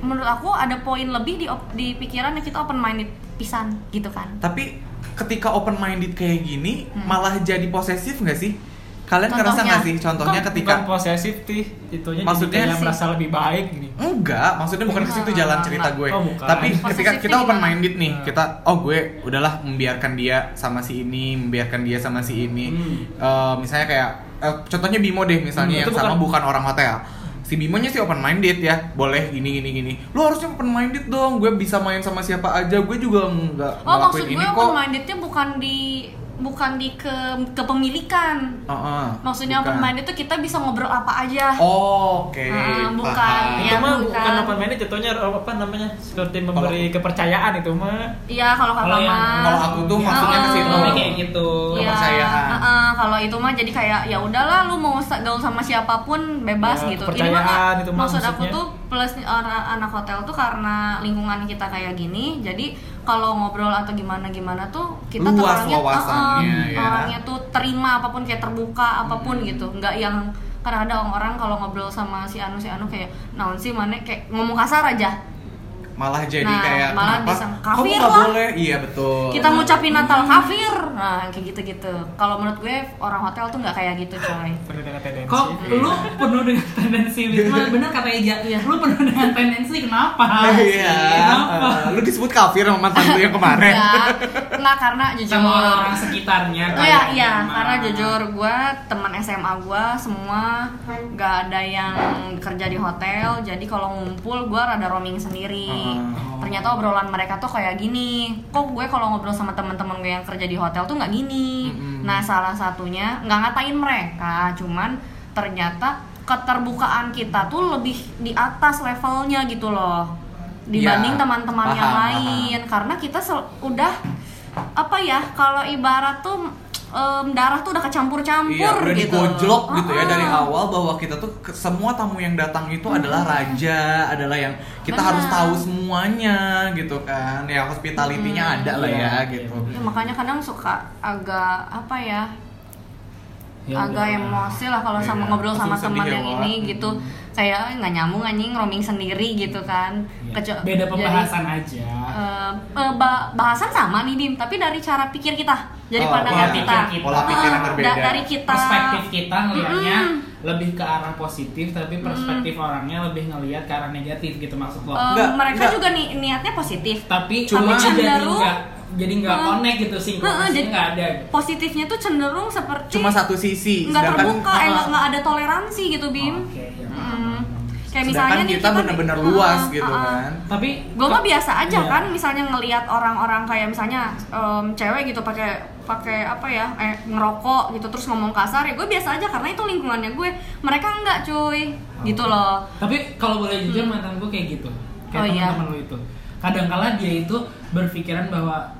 menurut aku ada poin lebih di di pikiran yang kita open minded pisan gitu kan Tapi ketika open minded kayak gini Hmm. malah jadi posesif nggak sih? Kalian ngerasa Contohnya? nggak sih? Contohnya Bukan ketika posesif tih itunya Maksudnya jadi kayak sih- merasa lebih baik gini Enggak, maksudnya bukan ke situ jalan cerita gue. Oh, bukan. Tapi Posesif ketika kita open gimana? minded nih, Hmm. kita oh gue udahlah membiarkan dia sama si ini, membiarkan dia sama si ini. Hmm. Eh, misalnya kayak eh, contohnya Bimo deh misalnya Hmm, yang itu sama bukan- bukan orang hotel. Si Bimonya sih open minded ya, boleh gini gini gini. Lu harusnya open minded dong, gue bisa main sama siapa aja, gue juga nggak oh maksud gue ini open mindednya bukan di bukan di ke kepemilikan Heeh, maksudnya bukan. open minded tuh kita bisa ngobrol apa aja Oh, Oke. Ah, bukan. paham. itu Ya, mah bukan. bukan open minded jatuhnya apa namanya seperti memberi kepercayaan itu mah iya kalau kata mah Kalau aku tuh maksudnya ke situ. Kayak gitu Iya, kepercayaan. heeh, kalau itu mah jadi kayak ya udahlah lu mau gaul sama siapa pun bebas Ya, gitu. kepercayaan mah itu mah maksud aku maksudnya. tuh plus orang anak hotel tuh karena lingkungan kita kayak gini, jadi kalau ngobrol atau gimana gimana tuh kita tuh orangnya wawasannya, heeh, ya. orangnya tuh terima apa pun kayak terbuka apa pun gitu, nggak yang karena ada orang kalau ngobrol sama si Anu si Anu kayak naon sih mana? Kayak ngomong kasar aja malah jadi Nah, kayak malah kenapa? kamu kafir nggak lah. boleh? Iya betul. Kita ngucapin Natal kafir. Nah kayak gitu-gitu. Kalau menurut gue orang hotel tuh nggak kayak gitu coy. Penuh dengan tendensi. Kok lu penuh dengan tendensi Wisma? Bener kata Eja. Iya. lu penuh dengan tendensi kenapa? Iya. Kenapa? Eh, lu disebut kafir sama mantan lu yang kemarin. Ya nggak karena jujur. sama orang-orang sekitarnya Oh ya, iya, mah. karena jujur gue teman SMA gue semua gak ada yang kerja di hotel, jadi kalau ngumpul gue rada roaming sendiri. Oh. Ternyata obrolan mereka tuh kayak gini. Kok gue kalau ngobrol sama teman-teman gue yang kerja di hotel tuh nggak gini. Mm-mm. Nah salah satunya nggak ngatain mereka, cuman ternyata keterbukaan kita tuh lebih di atas levelnya gitu loh dibanding Ya, teman-teman yang paham, lain karena kita sel- udah apa ya kalau ibarat tuh em, darah tuh udah kecampur-campur Iya, udah gitu digojlok gitu ya Ah, dari ah. awal bahwa kita tuh ke- semua tamu yang datang itu adalah raja, adalah yang kita Benar. harus tahu semuanya gitu kan. Ya hospitality-nya Hmm. ada lah ya Iya, gitu. iya. Ya, makanya kadang suka agak apa ya Ya agak udah. emosi lah kalau sama Iya, ngobrol sama teman ya, yang Wak. ini gitu kayak nggak nyambung anjing roaming sendiri gitu kan Iya. Kecu- beda jadi, pembahasan aja eh, eh, ba- bahasan sama nih Dim tapi dari cara pikir kita dari Oh, pandangan iya. kita Pikir kita. Pola pikir yang Ah, berbeda. da- dari kita perspektif kita ngelihatnya Mm-mm. lebih ke arah positif tapi perspektif orangnya lebih ngelihat ke arah negatif gitu maksud lo Eh, Enggak, mereka enggak. juga nih niatnya positif tapi Cuma- tapi jadi cenderung- jadi nggak Hmm. connect gitu Heeh, sinkronisasinya jadi- nggak ada positifnya tuh cenderung seperti Cuma satu sisi, nggak terbuka eh, Ah. nggak nggak ada toleransi gitu bim Oke, ya, Mm. paham. kayak sedangkan misalnya nih kita bener-bener Ah, luas ah, gitu ah. kan. tapi gue mah biasa aja Iya. kan misalnya ngelihat orang-orang kayak misalnya em, cewek gitu pakai pakai apa ya eh ngerokok gitu terus ngomong kasar ya gue biasa aja karena itu lingkungannya gue mereka enggak cuy gitu loh tapi kalau boleh jujur mantan gue kayak gitu kayak Oh, iya. teman-teman lu itu kadangkala dia itu berpikiran bahwa "Oh,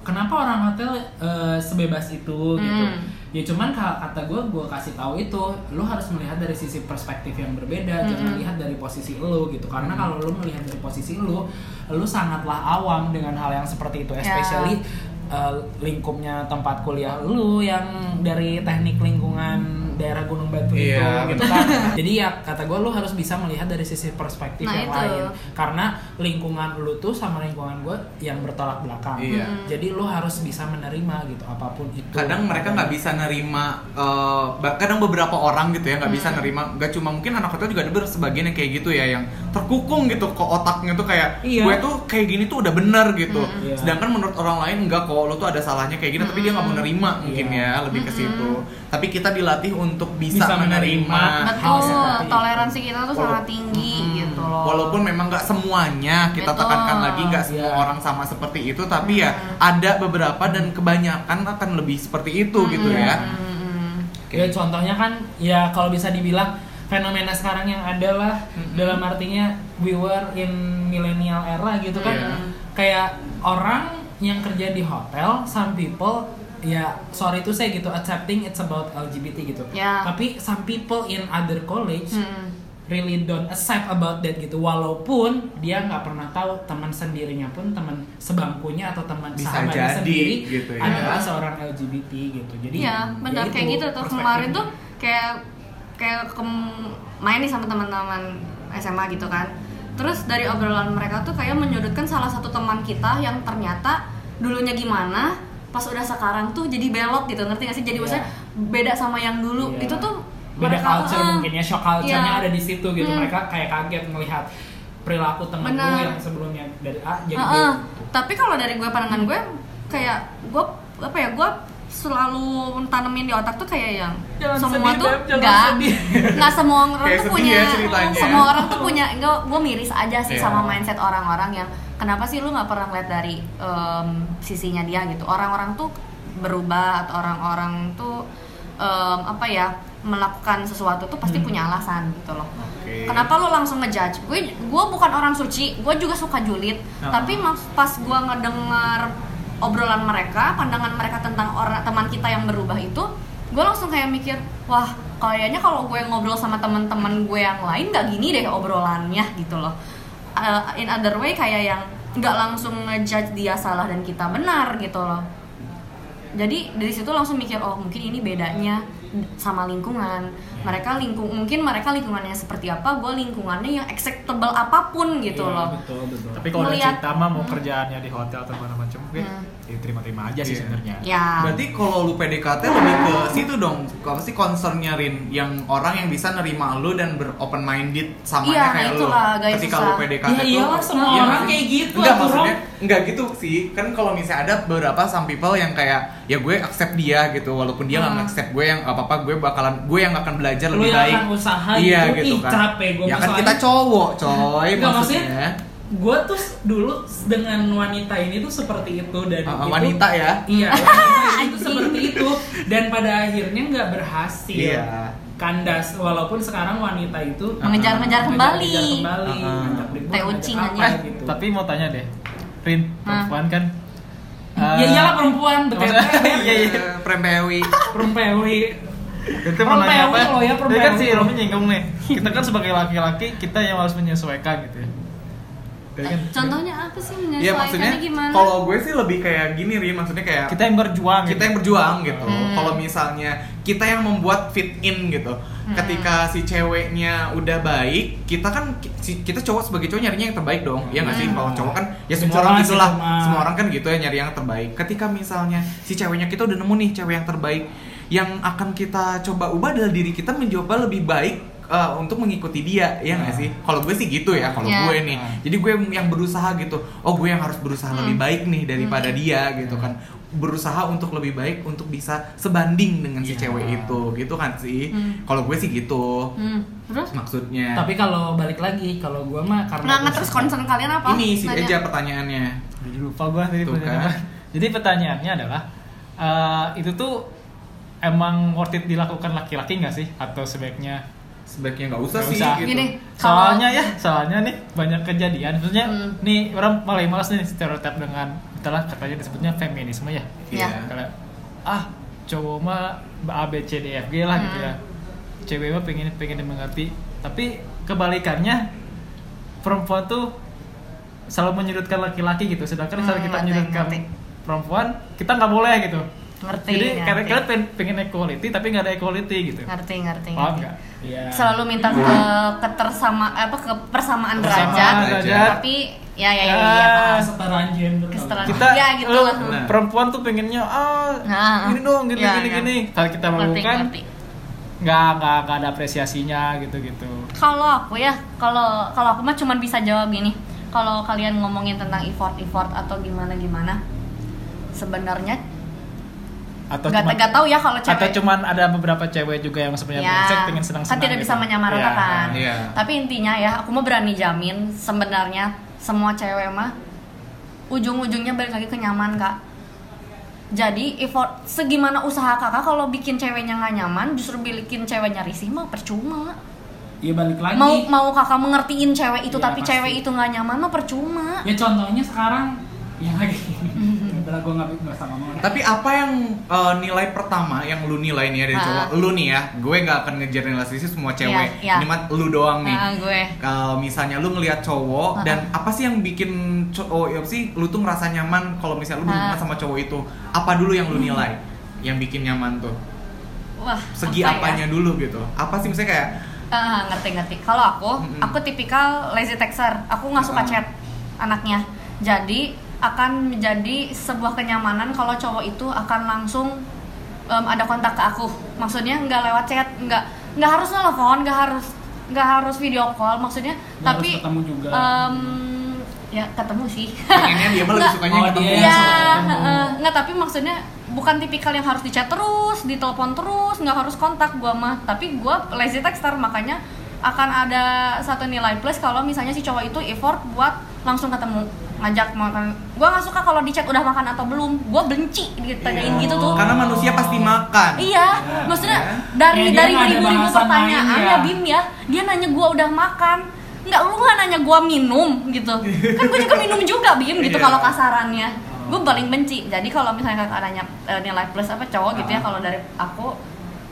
kenapa orang hotel eh, sebebas itu gitu Hmm. ya cuman kalau kata gue gue kasih tahu itu lu harus melihat dari sisi perspektif yang berbeda jangan Mm-mm. lihat dari posisi lu gitu karena Hmm. kalau lu melihat dari posisi lu lu sangatlah awam dengan hal yang seperti itu Ya. especially eh, lingkupnya tempat kuliah lu yang dari teknik lingkungan daerah Gunung Batu Iya, itu gitu kan. Jadi ya kata gue lu harus bisa melihat dari sisi perspektif Nah, yang itu. lain. Karena lingkungan lu tuh sama lingkungan gue yang bertolak belakang. Iya. Hmm. jadi lu harus bisa menerima gitu apa pun itu. Kadang mereka nggak bisa nerima eh, ba- kadang beberapa orang gitu ya nggak bisa nerima. Nggak cuma mungkin anak hotel juga ada sebagian yang kayak gitu ya yang terkukung gitu ke otaknya tuh kayak Iya. gue tuh kayak gini tuh udah bener gitu. Iya. sedangkan menurut orang lain enggak kok lo tuh ada salahnya kayak gini tapi dia nggak mau nerima mungkin Iya. ya lebih ke situ tapi kita dilatih untuk bisa, Bisa menerima, menerima. hal betul itu. toleransi kita tuh Walau- sangat tinggi Mm-mm. gitu loh Walaupun memang nggak semuanya kita Betul. tekankan lagi nggak semua Iya. orang sama seperti itu, tapi ya Mm. ada beberapa dan kebanyakan akan lebih seperti itu gitu ya. Mm-mm. Ya contohnya kan ya kalau bisa dibilang fenomena sekarang yang ada lah dalam artinya we were in millennial era gitu kan Iya. kayak orang yang kerja di hotel some people ya sorry to say gitu accepting it's about LGBT gitu Ya. tapi some people in other college Mm-mm. really don't accept about that gitu walaupun dia nggak pernah tahu teman sendirinya pun teman sebangkunya atun teman Bisa sahabatnya jadi, sendiri gitu ya. adalah seorang LGBT gitu jadi Iya, benar ya kayak itu gitu tuh kemarin tuh kayak kayak kem- main nih sama teman-teman SMA gitu kan. Terus dari obrolan mereka tuh kayak menyudutkan salah satu teman kita yang ternyata dulunya gimana, pas udah sekarang tuh jadi belok gitu, ngerti gak sih? Jadi Iya. maksudnya beda sama yang dulu. Iya. Itu tuh beda culture eh, mungkin ya shock culture-nya iya. ada di situ gitu Hmm. mereka kayak kaget melihat perilaku temen gue yang sebelumnya dari A jadi B Heeh. gitu. Tapi kalau dari gue pandangan gue kayak gue apa ya gue selalu tanemin di otak tuh kayak yang Jangan semua sedih, tuh Beb, jangan nggak sedih. nggak semua orang Kayak tuh punya ya semua orang tuh punya enggak gue miris aja sih Iya. sama mindset orang-orang yang kenapa sih lu nggak pernah ngeliat dari em, sisinya dia gitu orang-orang tuh berubah atau orang-orang tuh em, apa ya melakukan sesuatu tuh pasti Hmm. punya alasan gitu loh Oke. Kenapa lo langsung ngejudge? Gue gue bukan orang suci, gue juga suka julid. Tapi pas gue ngedenger obrolan mereka, pandangan mereka tentang orang teman kita yang berubah itu, gue langsung kayak mikir, wah kayaknya kalau gue ngobrol sama teman-teman gue yang lain nggak gini deh obrolannya gitu loh. Uh, in other way kayak yang nggak langsung ngejudge dia salah dan kita benar gitu loh. Jadi dari situ langsung mikir, oh mungkin ini bedanya sama lingkungan. Mereka lingkung mungkin mereka lingkungannya seperti apa, gue lingkungannya yang acceptable apa pun gitu Iya, loh. betul betul Tapi kalau udah cinta mah mau kerjaannya di hotel atau mana macam, Hmm. Ya terima-terima aja sih Iya. sebenarnya. Ya. Berarti kalau lu PDKT lebih ke situ dong. Apa sih concernnya Rin? Yang orang yang bisa nerima lu dan ber open minded sama Iya, kayak lu. itulah, guys, Ketika susah. lu PDKT Ya tuh. iyalah, semua Iya orang kayak gitu, Enggak maksudnya enggak gitu sih. Kan kalau misalnya ada beberapa some people yang kayak ya gue accept dia gitu walaupun dia nggak Hmm. accept gue yang apa-apa gue bakalan gue yang akan belajar Lu lebih yang baik. akan usaha iya gitu, gitu ih, kan. capek gue ya kan kita cowok, coy Enggak, maksudnya. Gue tuh dulu dengan wanita ini tuh seperti itu dan Ah, ah, itu- wanita ya. iya wanita itu seperti itu dan pada akhirnya nggak berhasil Iya. kandas walaupun sekarang wanita itu Mengejar-ngejar kembali. mengejar kembali Ah, ah. ribut, Teh ngajak ucing aja. Eh, gitu. tapi mau tanya deh, Rin, perempuan kan? ya eh, iyalah perempuan betul Iya, iya. Prempewi. perempewi Itu mau nanya apa? Perempewi ya, kan perempewi. si Romi nyinggung nih. Kita kan sebagai laki-laki kita yang harus menyesuaikan gitu ya. Tadi kan Contohnya apa sih Iya maksudnya gimana? kalau gue sih lebih kayak gini ri maksudnya kayak kita yang berjuang. kita gitu. yang berjuang gitu. Hmm. Kalau misalnya kita yang membuat fit in gitu. Hmm. Ketika si ceweknya udah baik, kita kan kita cowok sebagai cowok nyarinya yang terbaik dong. Iya nggak sih? Hmm. Kalau cowok kan ya semua orang itu gitulah. Semua orang kan gitu ya nyari yang terbaik. Ketika misalnya si ceweknya kita udah nemu nih cewek yang terbaik, yang akan kita coba ubah adalah diri kita mencoba lebih baik uh, untuk mengikuti dia, ya nggak Hmm. sih? Kalau gue sih gitu ya, kalau Ya. gue nih. Jadi gue yang berusaha gitu. Oh, gue yang harus berusaha Hmm. lebih baik nih daripada dia gitu kan. Berusaha untuk lebih baik untuk bisa sebanding dengan si Iya. cewek itu, gitu kan sih. Hmm. Kalau gue sih gitu. Hmm. Terus? Maksudnya. tapi kalau balik lagi kalau gue mah karena gua terus concern kalian apa? ini sih aja pertanyaannya. Jadi lupa gua tadi Tuh pertanyaan. kan. Jadi pertanyaannya adalah eh, itu tuh emang worth it dilakukan laki-laki nggak sih atau sebaiknya Sebaiknya nggak usah Nggak sih usah. gitu. Gini, soalnya ya soalnya nih banyak kejadian maksudnya Hmm. nih orang paling malas nih stereotip dengan itulah katanya disebutnya feminisme ya Iya. Kayak, ah cowok mah A B C D F G lah gitu Hmm. ya cewek mah pengen pengen dimengerti tapi kebalikannya perempuan tuh selalu menyudutkan laki-laki gitu sedangkan Hmm, kalau kita menyudutkan perempuan kita nggak boleh gitu Ngerti, jadi ngerti. karena kalian pengen, pengen equality tapi nggak ada equality gitu ngerti ngerti, paham ngerti. nggak Iya. selalu minta ke ketersama apa ke persamaan Persamaan derajat derajat. tapi ya ya ya, Ya. ya, kesetaraan gender Kesetaraan. kita Ya, gitu lu, lah. Nah. perempuan tuh pengennya ah Nah, gini dong gini ya, gini ya. gini kalau kita ngerti melakukan ngerti nggak nggak nggak ada apresiasinya gitu gitu kalau aku ya kalau kalau aku mah cuman bisa jawab gini kalau kalian ngomongin tentang effort effort atau gimana gimana sebenarnya atau nggak cuma nggak tahu ya kalau atau cewek cuman ada beberapa cewek juga yang sebenarnya ya brengsek pengen senang kan tidak bisa menyamaratakan Iya. tapi intinya ya aku mau berani jamin sebenarnya semua cewek mah ujung-ujungnya balik lagi ke nyaman kak jadi effort segimana usaha kakak kalau bikin ceweknya nggak nyaman justru bikin ceweknya risih mah percuma Iya balik lagi. mau mau kakak mengertiin cewek itu Iya, tapi pasti. cewek itu nggak nyaman mah percuma Ya contohnya sekarang yang lagi. Udah gue nggak nggak sama ngomong. Tapi apa yang uh, nilai pertama yang lu nilai nih ya dari Ah. cowok? Lu nih ya, gue nggak akan ngegeneralisasi semua cewek. Iya, iya. Ini mah lu doang nih. Ah, gue Kalau misalnya lu ngelihat cowok Ah. dan apa sih yang bikin cowok ya apa sih lu tuh ngerasa nyaman kalau misalnya lu Ah. berhubungan sama cowok itu? Apa dulu yang lu nilai? Yang bikin nyaman tuh? wah Segi apa ya? apanya dulu gitu? Apa sih misalnya kayak Ah, ngerti ngerti. Kalau aku, Mm-mm. aku tipikal lazy texter. Aku nggak suka Ah. chat anaknya. Jadi akan menjadi sebuah kenyamanan kalau cowok itu akan langsung em, ada kontak ke aku. Maksudnya nggak lewat chat, nggak nggak harus telepon, nggak harus nggak harus video call. Maksudnya Nggak tapi harus ketemu juga. em, ya ketemu sih. pengennya dia mah lebih Nggak. sukanya Oh, ketemu. dia Iya, ketemu. heeh. nggak tapi maksudnya bukan tipikal yang harus dicat terus, ditelepon terus, nggak harus kontak gua mah. Tapi gua lazy texter makanya akan ada satu nilai plus kalau misalnya si cowok itu effort buat langsung ketemu ngajak makan. Gua nggak suka kalau di chat udah makan atau belum. Gua benci ditanyain Iya. gitu tuh. Karena manusia pasti makan. Iya, maksudnya Ya. dari Ya, dia dari bahasan pertanyaan ya. ya. Bim ya, dia nanya gua udah makan. Nggak, lu nggak nanya gua minum gitu. Kan gua juga minum juga Bim gitu Iya. kalau kasarannya. Gue paling benci. Jadi kalau misalnya kakak nanya eh, nilai plus apa cowok gitu ya Ah. kalau dari aku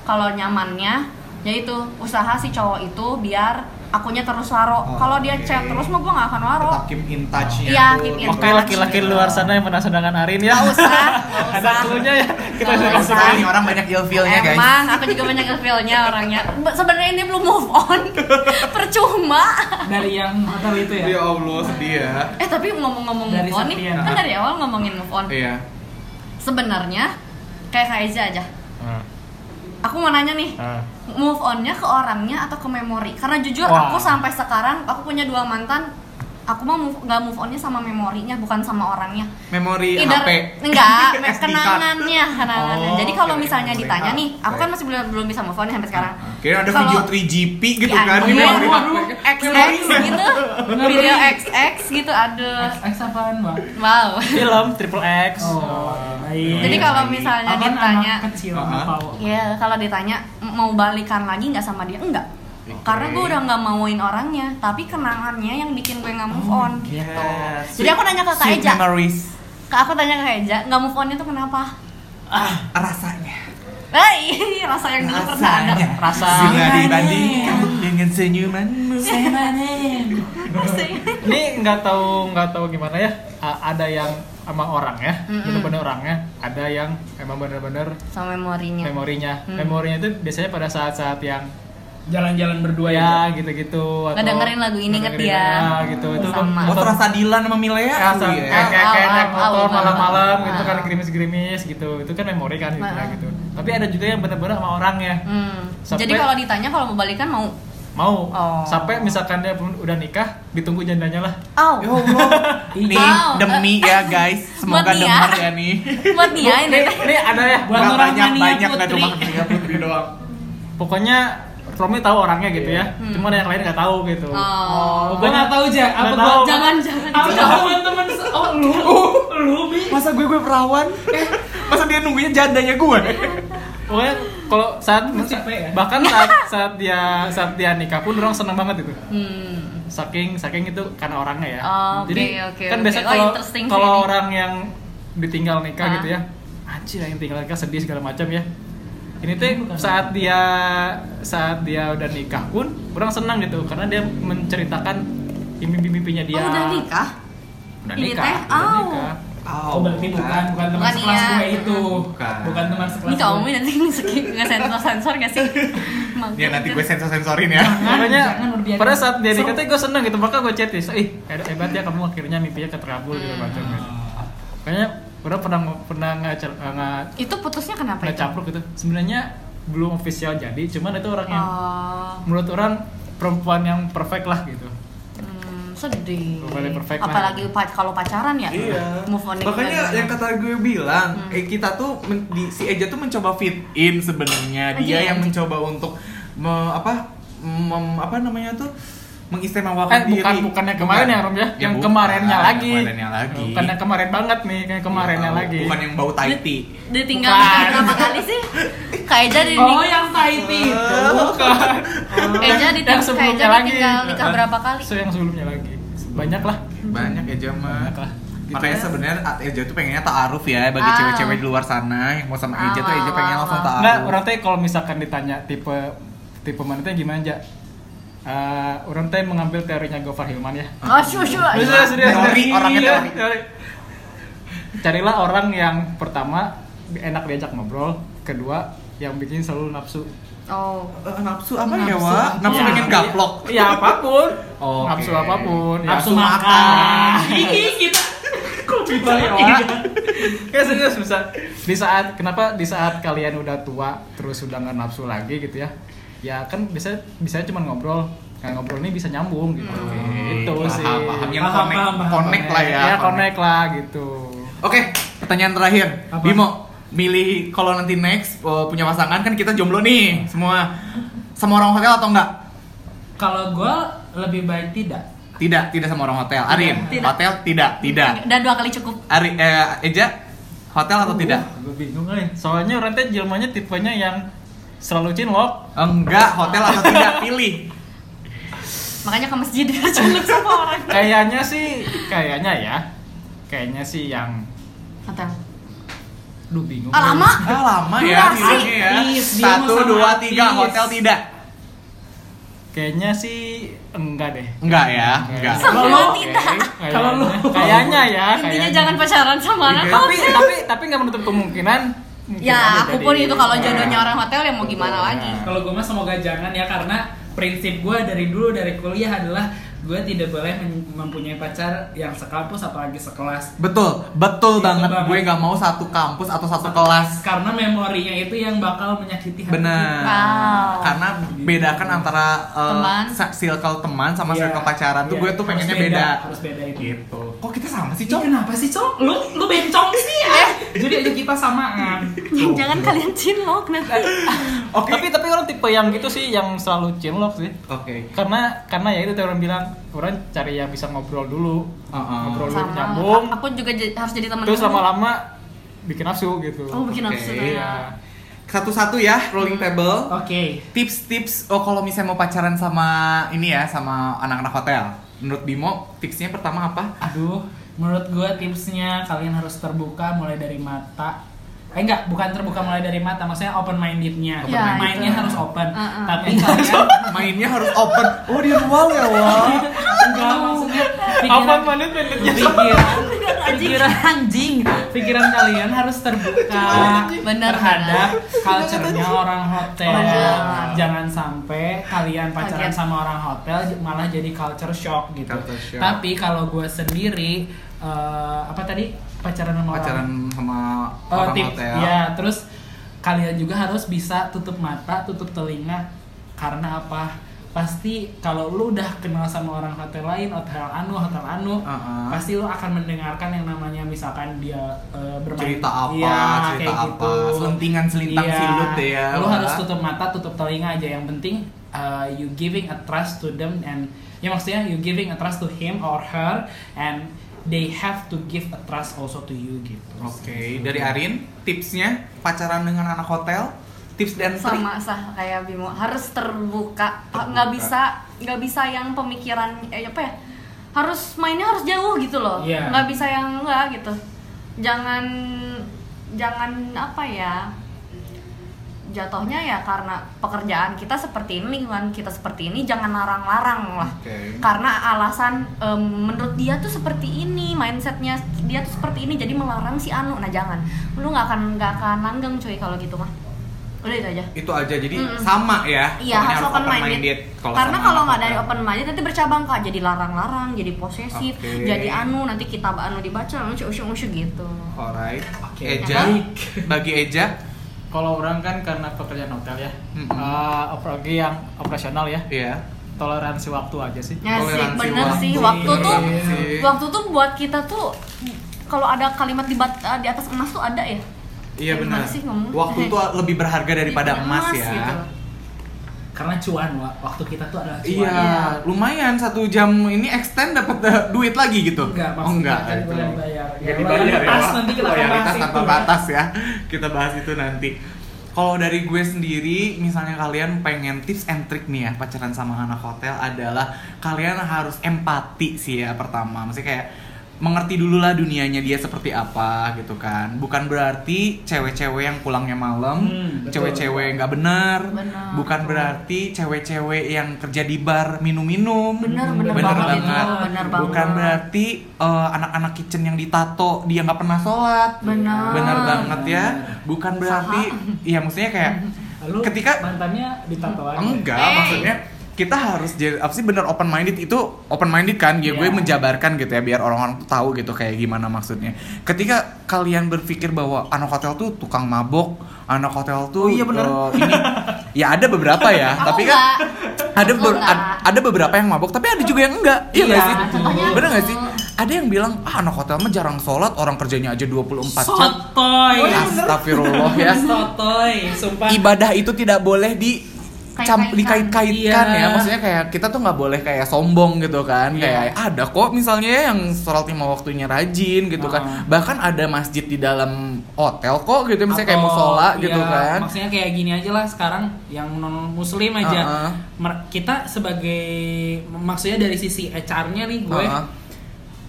kalau nyamannya yaitu usaha si cowok itu biar akunya terus waro. Oh, kalau dia oke. chat terus mah gua nggak akan waro. Tetap keep in touch-nya Iya, tuh. keep in Oke touch. laki-laki luar sana yang pernah sedangkan Arin ya. Nggak usah, Ada cluenya ya. Kita sudah usah. Sekali nih orang banyak ilfilnya guys. Emang aku juga banyak ilfilnya orangnya. Be- Sebenarnya ini belum move on. Percuma. Dari yang hotel itu ya. Ya Allah sedih ya. Eh tapi ngomong-ngomong move on nih, kan dari awal ngomongin move on. Iya. Sebenarnya kayak Kak Eza aja. Hmm. Aku mau nanya nih, Hmm. move onnya ke orangnya atau ke memori? Karena jujur Wah. aku sampai sekarang aku punya dua mantan. Aku mah move, nggak move onnya sama memorinya, bukan sama orangnya. Memori Either- HP. enggak, kenangannya, kenangannya. Oh, Jadi kalau oke, misalnya oke. ditanya nih, aku kan masih belum belum bisa move on sampai sekarang. Kira ada Kalau- video 3GP gitu Ya, kan di iya. memori. XX gitu, video XX gitu ada. X apaan bang? Wow. Film Triple X. Oh, baik. Jadi kalau misalnya ditanya, kecil Ah. nggak tahu. ya kalau ditanya mau balikan lagi nggak sama dia enggak. Karena gue udah nggak mauin orangnya, tapi kenangannya yang bikin gue nggak move on gitu. Yes. Jadi aku nanya ke Kak Eja, memories. Kak aku tanya ke Kak Eja, nggak move onnya tuh kenapa? Ah, rasanya. Eh, rasa yang dulu pernah ada. Rasa. Bila dibandingkan dengan senyumanmu. Ini nggak tahu nggak tahu gimana ya. A- ada yang emang orang ya, Mm-mm. bener-bener orangnya. Ada yang emang bener-bener Sama memorinya. memorinya. Hmm. Memorinya itu biasanya pada saat-saat yang Jalan-jalan berdua ya. ya gitu-gitu. atau Ngedengerin lagu ini, dia. ya, gitu. Itu kan Sama. Oh, terasa Dilan sama Milea Ya, tuh saat- ya. kayak kayak naik motor malam-malam gitu kan Ah. gerimis-gerimis gitu. Itu kan memori kan gitu, Ah. gitu. Tapi ada juga yang bener-bener sama orangnya. Hmm. Sampai- Jadi kalau ditanya kalau mau balikan mau. Mau Oh. sampai misalkan dia pun udah nikah, ditunggu jandanya lah. Au. Ya Allah. Nih Wow. demi ya guys, semoga denger ya nih. Buat dia ini. Nih ada ya. Buat orang banyak banyak nggak cuma Nia Putri doang. Pokoknya Romi tahu orangnya gitu ya. Hmm. Cuma yang lain nggak tahu gitu. Oh. Gue nggak tahu aja. Apa gua tahu. jangan jangan. Apa teman-teman? Oh lu, lu bi. Masa gue gue perawan? Eh, masa dia nungguin jandanya gue? Pokoknya kalau saat ya? bahkan saat saat dia saat dia nikah pun orang senang banget itu. Hmm. Saking saking itu karena orangnya ya. Oh, oke, Jadi oke, kan oke. biasa Oh, kalau interesting sih kalau orang yang ditinggal nikah Ah. gitu ya. Anjir yang tinggal nikah sedih segala macam ya. Ini tuh Bukan. saat dia saat dia udah nikah pun orang senang gitu karena dia menceritakan mimpi-mimpinya dia. Oh, udah nikah? Udah Ini nikah. teh, udah au. nikah. Oh, Oh, berarti bukan bukan. bukan teman Bukan sekelas iya. gue itu. Bukan. Bukan teman sekelas. Ini kamu nanti nge sensor sensor gak sih? Ya nanti gue sensor-sensorin ya. makanya pada saat dia Seru. dikatain gue seneng gitu maka gue chat ih hebat hebat ya kamu akhirnya mimpinya keterabul gitu macam gitu kayaknya udah pernah pernah nggak nggak Itu putusnya kenapa nggak itu? capruk gitu sebenarnya belum official jadi cuman itu orang yang Oh, menurut orang perempuan yang perfect lah gitu hmm, sedih. Paling perfect lah. Apalagi pa- kalau pacaran ya. Move on Makanya yang kata gue bilang, Hmm. eh kita tuh men- di, si Eja tuh mencoba fit in sebenarnya. Dia yang anjing. mencoba untuk me- apa mem- apa namanya tuh eh mengistimewakan diri. bukan bukannya kemarin ya Rom ya, yang bukan. kemarinnya lagi Kemarinnya lagi. bukan yang kemarin banget nih kayak kemarinnya Bukan- lagi Bukan yang bau Taiti. Ditinggal Bukan. berapa kali sih? Kayak jadi Oh, yang Taiti itu. bukan Kayak jadi yang sebelumnya lagi tinggal nikah berapa kali? so yang sebelumnya lagi banyak lah Banyak Eja mah. banyak lah Gitu Makanya ya. sebenarnya Eja tuh pengennya ta'aruf ya bagi Ah. cewek-cewek di luar sana yang mau sama Eja tuh Eja pengen langsung ta'aruf. Enggak, orang teh kalau misalkan ditanya tipe tipe mana gimana aja? Eh, orang teh mengambil teorinya Gofar Hilman ya. Oh, syu syu. Serius, serius, Teori, serius. orangnya Iya, teori. Carilah orang yang pertama enak diajak ngobrol, kedua yang bikin selalu nafsu. Oh. Eh, nafsu apa ya, Nafsu Wak? apa? Nafsu Ya, pengen gaplok. Ya apa pun. Oke. Nafsu apa pun. ya. Nafsu makan. makan. Ih, kita kok Gitu ya, Wak. Kayak serius bisa. Di saat kenapa di saat kalian udah tua terus udah nggak nafsu lagi gitu ya? Ya kan bisa bisa cuma ngobrol. Kan ngobrol ini bisa nyambung gitu. Itu Paham, sih. paham. Yang Paham, connect, paham, paham. connect lah ya. Ya connect lah gitu. Oke, pertanyaan terakhir. Apa? Bimo, milih kalau nanti next uh, punya pasangan kan kita jomblo nih semua. Sama orang hotel atau enggak? Kalau gue lebih baik tidak. Tidak, tidak sama orang hotel. Arin, Tidak. hotel tidak, tidak. Dan dua kali cukup. Ari, eh, Eja, hotel atau tidak? Gue bingung nih. Soalnya orang teh jelmanya tipenya yang selalu cinlok. Enggak, hotel atau tidak? Pilih. Makanya ke masjid biar culuk sama orang. Kayaknya sih, kayaknya ya. Kayaknya sih yang Hotel. Duh bingung. Ah, lama? Ah, lama ya ya. Please, dia Satu, dua, tiga, hotel tidak. Kayaknya sih enggak deh. Enggak ya, enggak. Sama tidak. Kalau lu. kayaknya ya. Intinya kayaknya. jangan pacaran sama anak. Tapi tapi tapi nggak menutup kemungkinan. Mungkin Ya, aku pun itu kalau jodohnya orang hotel ya mau gimana lagi. Kalau gue mah semoga jangan ya karena prinsip gue dari dulu dari kuliah adalah gue tidak boleh mempunyai pacar yang sekampus apalagi sekelas. Betul, betul Itu banget. banget. Gue nggak mau satu kampus atau satu kelas. Karena memorinya itu yang bakal menyakiti hati. Benar. Wow. Karena bedakan antara uh, Teman. circle teman sama Iya, circle pacaran tuh iya, gue tuh harus pengennya beda, beda. harus beda itu. Gitu. Kok kita sama sih, Ih, Cok? kenapa sih, Cok? Lu lu bencong sih ya? Jadi aja kita samaan. Jangan kalian cinlok nanti. Oke. Tapi tapi orang tipe yang gitu sih yang selalu cinlok sih. Oke. Karena karena ya itu tadi orang bilang orang cari yang bisa ngobrol dulu. Uh-uh. Ngobrol dulu nyambung. Aku juga harus jadi teman. Terus lama-lama bikin nafsu gitu. Oh, bikin Oke, nafsu iya. ya. Satu-satu ya, rolling table. Oke. Tips-tips oh kalau misalnya mau pacaran sama ini ya, sama anak-anak hotel. Menurut Bimo, tipsnya pertama apa? Aduh, menurut gue tipsnya kalian harus terbuka mulai dari mata. Eh enggak, bukan terbuka mulai dari mata, maksudnya open mindednya. Open minded. Mainnya harus open. Uh-uh. Tapi kalian Mainnya harus open. Oh, di ruang ya, wah. enggak maksudnya Apa pikiran menit menitnya? pikiran pikiran anjing pikiran kalian harus terbuka Bener, terhadap culture-nya orang hotel Bener. jangan sampai kalian pacaran Kaget. sama orang hotel malah jadi culture shock gitu Culture shock. tapi kalau gue sendiri eh, apa tadi pacaran sama orang Pacaran sama Oh, orang tip, hotel. ya terus kalian juga harus bisa tutup mata, tutup telinga karena apa? Pasti kalau lu udah kenal sama orang hotel lain, hotel anu, hotel anu, Uh-uh. pasti lu akan mendengarkan yang namanya misalkan dia eh, bermain cerita apa, Iya, cerita kayak apa, gitu. selentingan selintang Iya. silut ya. Lu harus tutup mata, tutup telinga aja. Yang penting uh, you giving a trust to them and ya maksudnya you giving a trust to him or her and they have to give a trust also to you gitu. Oke, dari Arin, tipsnya pacaran dengan anak hotel, tips dan trik. sama sah kayak Bimo. Harus terbuka. Nggak bisa nggak bisa yang pemikiran eh, apa ya? Harus mainnya harus jauh gitu loh. Iya. nggak bisa yang enggak gitu. Jangan jangan apa ya jatuhnya ya karena pekerjaan kita seperti ini lingkungan kita seperti ini jangan larang-larang lah Oke. karena alasan em, menurut dia tuh seperti ini mindsetnya dia tuh seperti ini jadi melarang si Anu nah jangan lu nggak akan nggak akan langgeng cuy kalau gitu mah udah itu aja Itu aja jadi Mm-mm. sama ya. Iya harus open minded. kalau Karena sama kalau nggak dari open minded nanti bercabang kak, jadi larang-larang, jadi posesif, Oke. jadi anu nanti kita anu dibaca, anu usung-usung gitu. Alright. Oke. Eja, bagi Eja, Kalau orang kan karena pekerjaan hotel ya, Mm-mm. eh, apalagi yang operasional ya, iya. toleransi waktu aja sih. Ya sih, Toleransi bener waktu. sih. Waktu tuh, Toleransi. waktu tuh buat kita tuh kalau ada kalimat di, bat- di atas emas tuh ada ya. Iya Eh, benar. sih? Waktu itu lebih berharga daripada emas, ya. gitu. Karena cuan, Wak. waktu kita tuh adalah cuan. Iya, lumayan satu jam ini extend dapat eh, duit lagi gitu. Enggak, oh enggak. maksudnya itu. dibayar. Ya, dibayar ya. loyalitas Wak. nanti kita Loyalitas bahas tanpa itu, ya. batas ya. Kita bahas itu nanti. Kalau dari gue sendiri, misalnya kalian pengen tips and trick nih ya pacaran sama anak hotel adalah kalian harus empati sih ya pertama. Maksudnya kayak mengerti dulu lah dunianya dia seperti apa gitu kan. Bukan berarti cewek-cewek yang pulangnya malam, Hmm, cewek-cewek nggak benar. Benar. Bukan berarti cewek-cewek yang kerja di bar minum-minum. Benar, benar banget, banget. itu, banget. Bukan berarti eh, anak-anak kitchen yang ditato dia nggak pernah sholat. Benar. Benar banget ya. Bukan berarti, iya maksudnya kayak Lalu ketika mantannya ditato aja. enggak Hey. maksudnya kita harus jadi apa sih bener open minded itu open minded kan ya gue Iya. menjabarkan gitu ya biar orang-orang tahu gitu kayak gimana maksudnya ketika kalian berpikir bahwa anak hotel tuh tukang mabok anak hotel tuh Oh iya, bener. eh, ini ya ada beberapa ya Aku tapi kan ada ber- enggak. ad- ada beberapa yang mabok tapi ada juga yang enggak iya Iya, nggak sih bener nggak aku. sih ada yang bilang ah anak hotel mah jarang sholat orang kerjanya aja 24 jam Sotoy. Astagfirullah ya Sotoy, sumpah. ibadah itu tidak boleh di dikait-kaitkan Iya. ya maksudnya kayak kita tuh nggak boleh kayak sombong gitu kan Iya. kayak ada kok misalnya ya yang sholat lima waktunya rajin gitu kan Ah. bahkan ada masjid di dalam hotel kok gitu misalnya kayak Atau, musola iya, gitu kan Maksudnya kayak gini aja lah sekarang yang non muslim aja. Uh-uh. Mer- Kita sebagai maksudnya dari sisi HR-nya nih gue Uh-uh.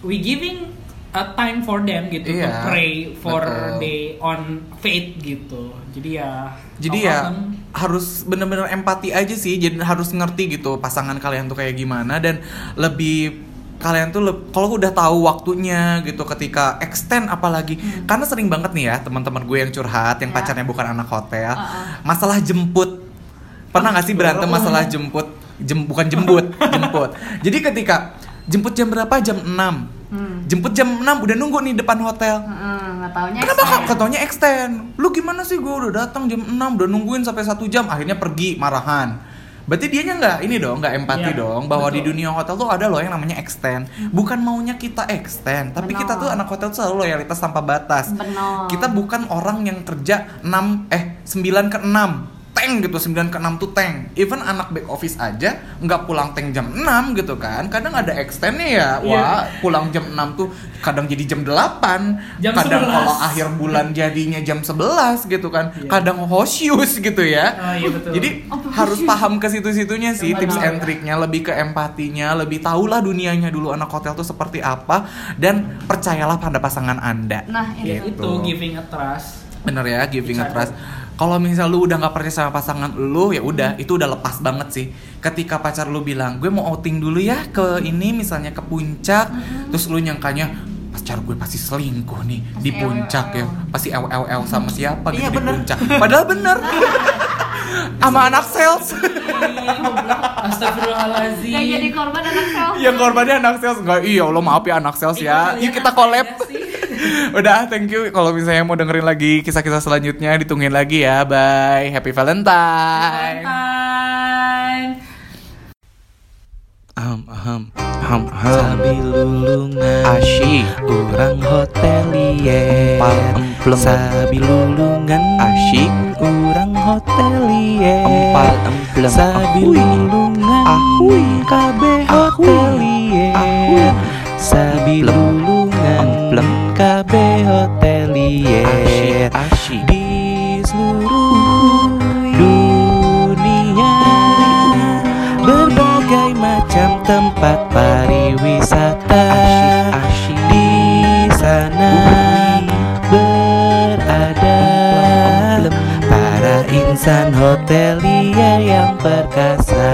we giving a time for them gitu to Iya, pray for betul. they on faith gitu. Jadi ya jadi no ya problem. Harus bener-bener empati aja sih jadi harus ngerti gitu pasangan kalian tuh kayak gimana dan lebih kalian tuh kalau udah tahu waktunya gitu ketika extend apalagi karena sering banget nih ya teman-teman gue yang curhat yang Ya. pacarnya bukan anak hotel Uh-uh. masalah jemput pernah nggak sih berantem masalah jemput Jem, bukan jemput jemput jadi ketika jemput jam berapa jam 6 Hmm. Jemput jam 6 udah nunggu nih depan hotel Heeh, nggak taunya Kenapa. Katanya extend. Lu gimana sih? Gue udah datang jam 6, udah nungguin sampai satu jam, akhirnya pergi marahan. Berarti dianya nggak ini dong, nggak empati Iya, dong bahwa di betul. dunia hotel tuh ada loh yang namanya extend. Bukan maunya kita extend, tapi Benar. kita tuh anak hotel tuh selalu loyalitas tanpa batas. Benar. Kita bukan orang yang kerja 6 eh 9 ke 6 tank gitu 9 ke 6 tuh tank even anak back office aja nggak pulang tank jam 6 gitu kan kadang ada extendnya ya Iya. wah pulang jam 6 tuh kadang jadi jam 8 Jam kadang 11. kalau akhir bulan jadinya jam 11 gitu kan Iya. kadang hosius gitu ya Oh, iya betul. jadi Oh, harus paham ke situ-situnya sih tips and triknya lebih ke empatinya lebih tahulah dunianya dulu anak hotel tuh seperti apa dan percayalah pada pasangan anda Nah, ya itu. giving a trust. bener ya giving a trust. Kalau misal lu udah nggak percaya sama pasangan lu ya udah itu udah lepas banget sih ketika pacar lu bilang gue mau outing dulu ya ke ini misalnya ke puncak terus lu nyangkanya pacar gue pasti selingkuh nih di Pasti puncak ya pasti LLL sama siapa gitu Iya, di bener. puncak padahal bener sama anak sales Iya. Astagfirullahaladzim. Yang jadi korban anak sel. yang korbannya anak sales enggak iya Allah maaf ya anak sales ya Ih, yuk kita collab? Udah, thank you. Kalau misalnya mau dengerin lagi kisah-kisah selanjutnya, ditungguin lagi ya. Bye. Happy Valentine. Valentine. Aham, aham, aham, aham. Sambil lulungan Asyik. Orang hotelier Empal emplem. Sambil lulungan Asyik. Orang hotelier Empal emplem. Sambil Ahui. lulungan Ahui. Ahui. hotelier Ahui. Emplem. lulungan Emplem. Kabe hotelier Asyik. di seluruh dunia berbagai macam tempat pariwisata Asyik. di sana berada para insan hotelier yang perkasa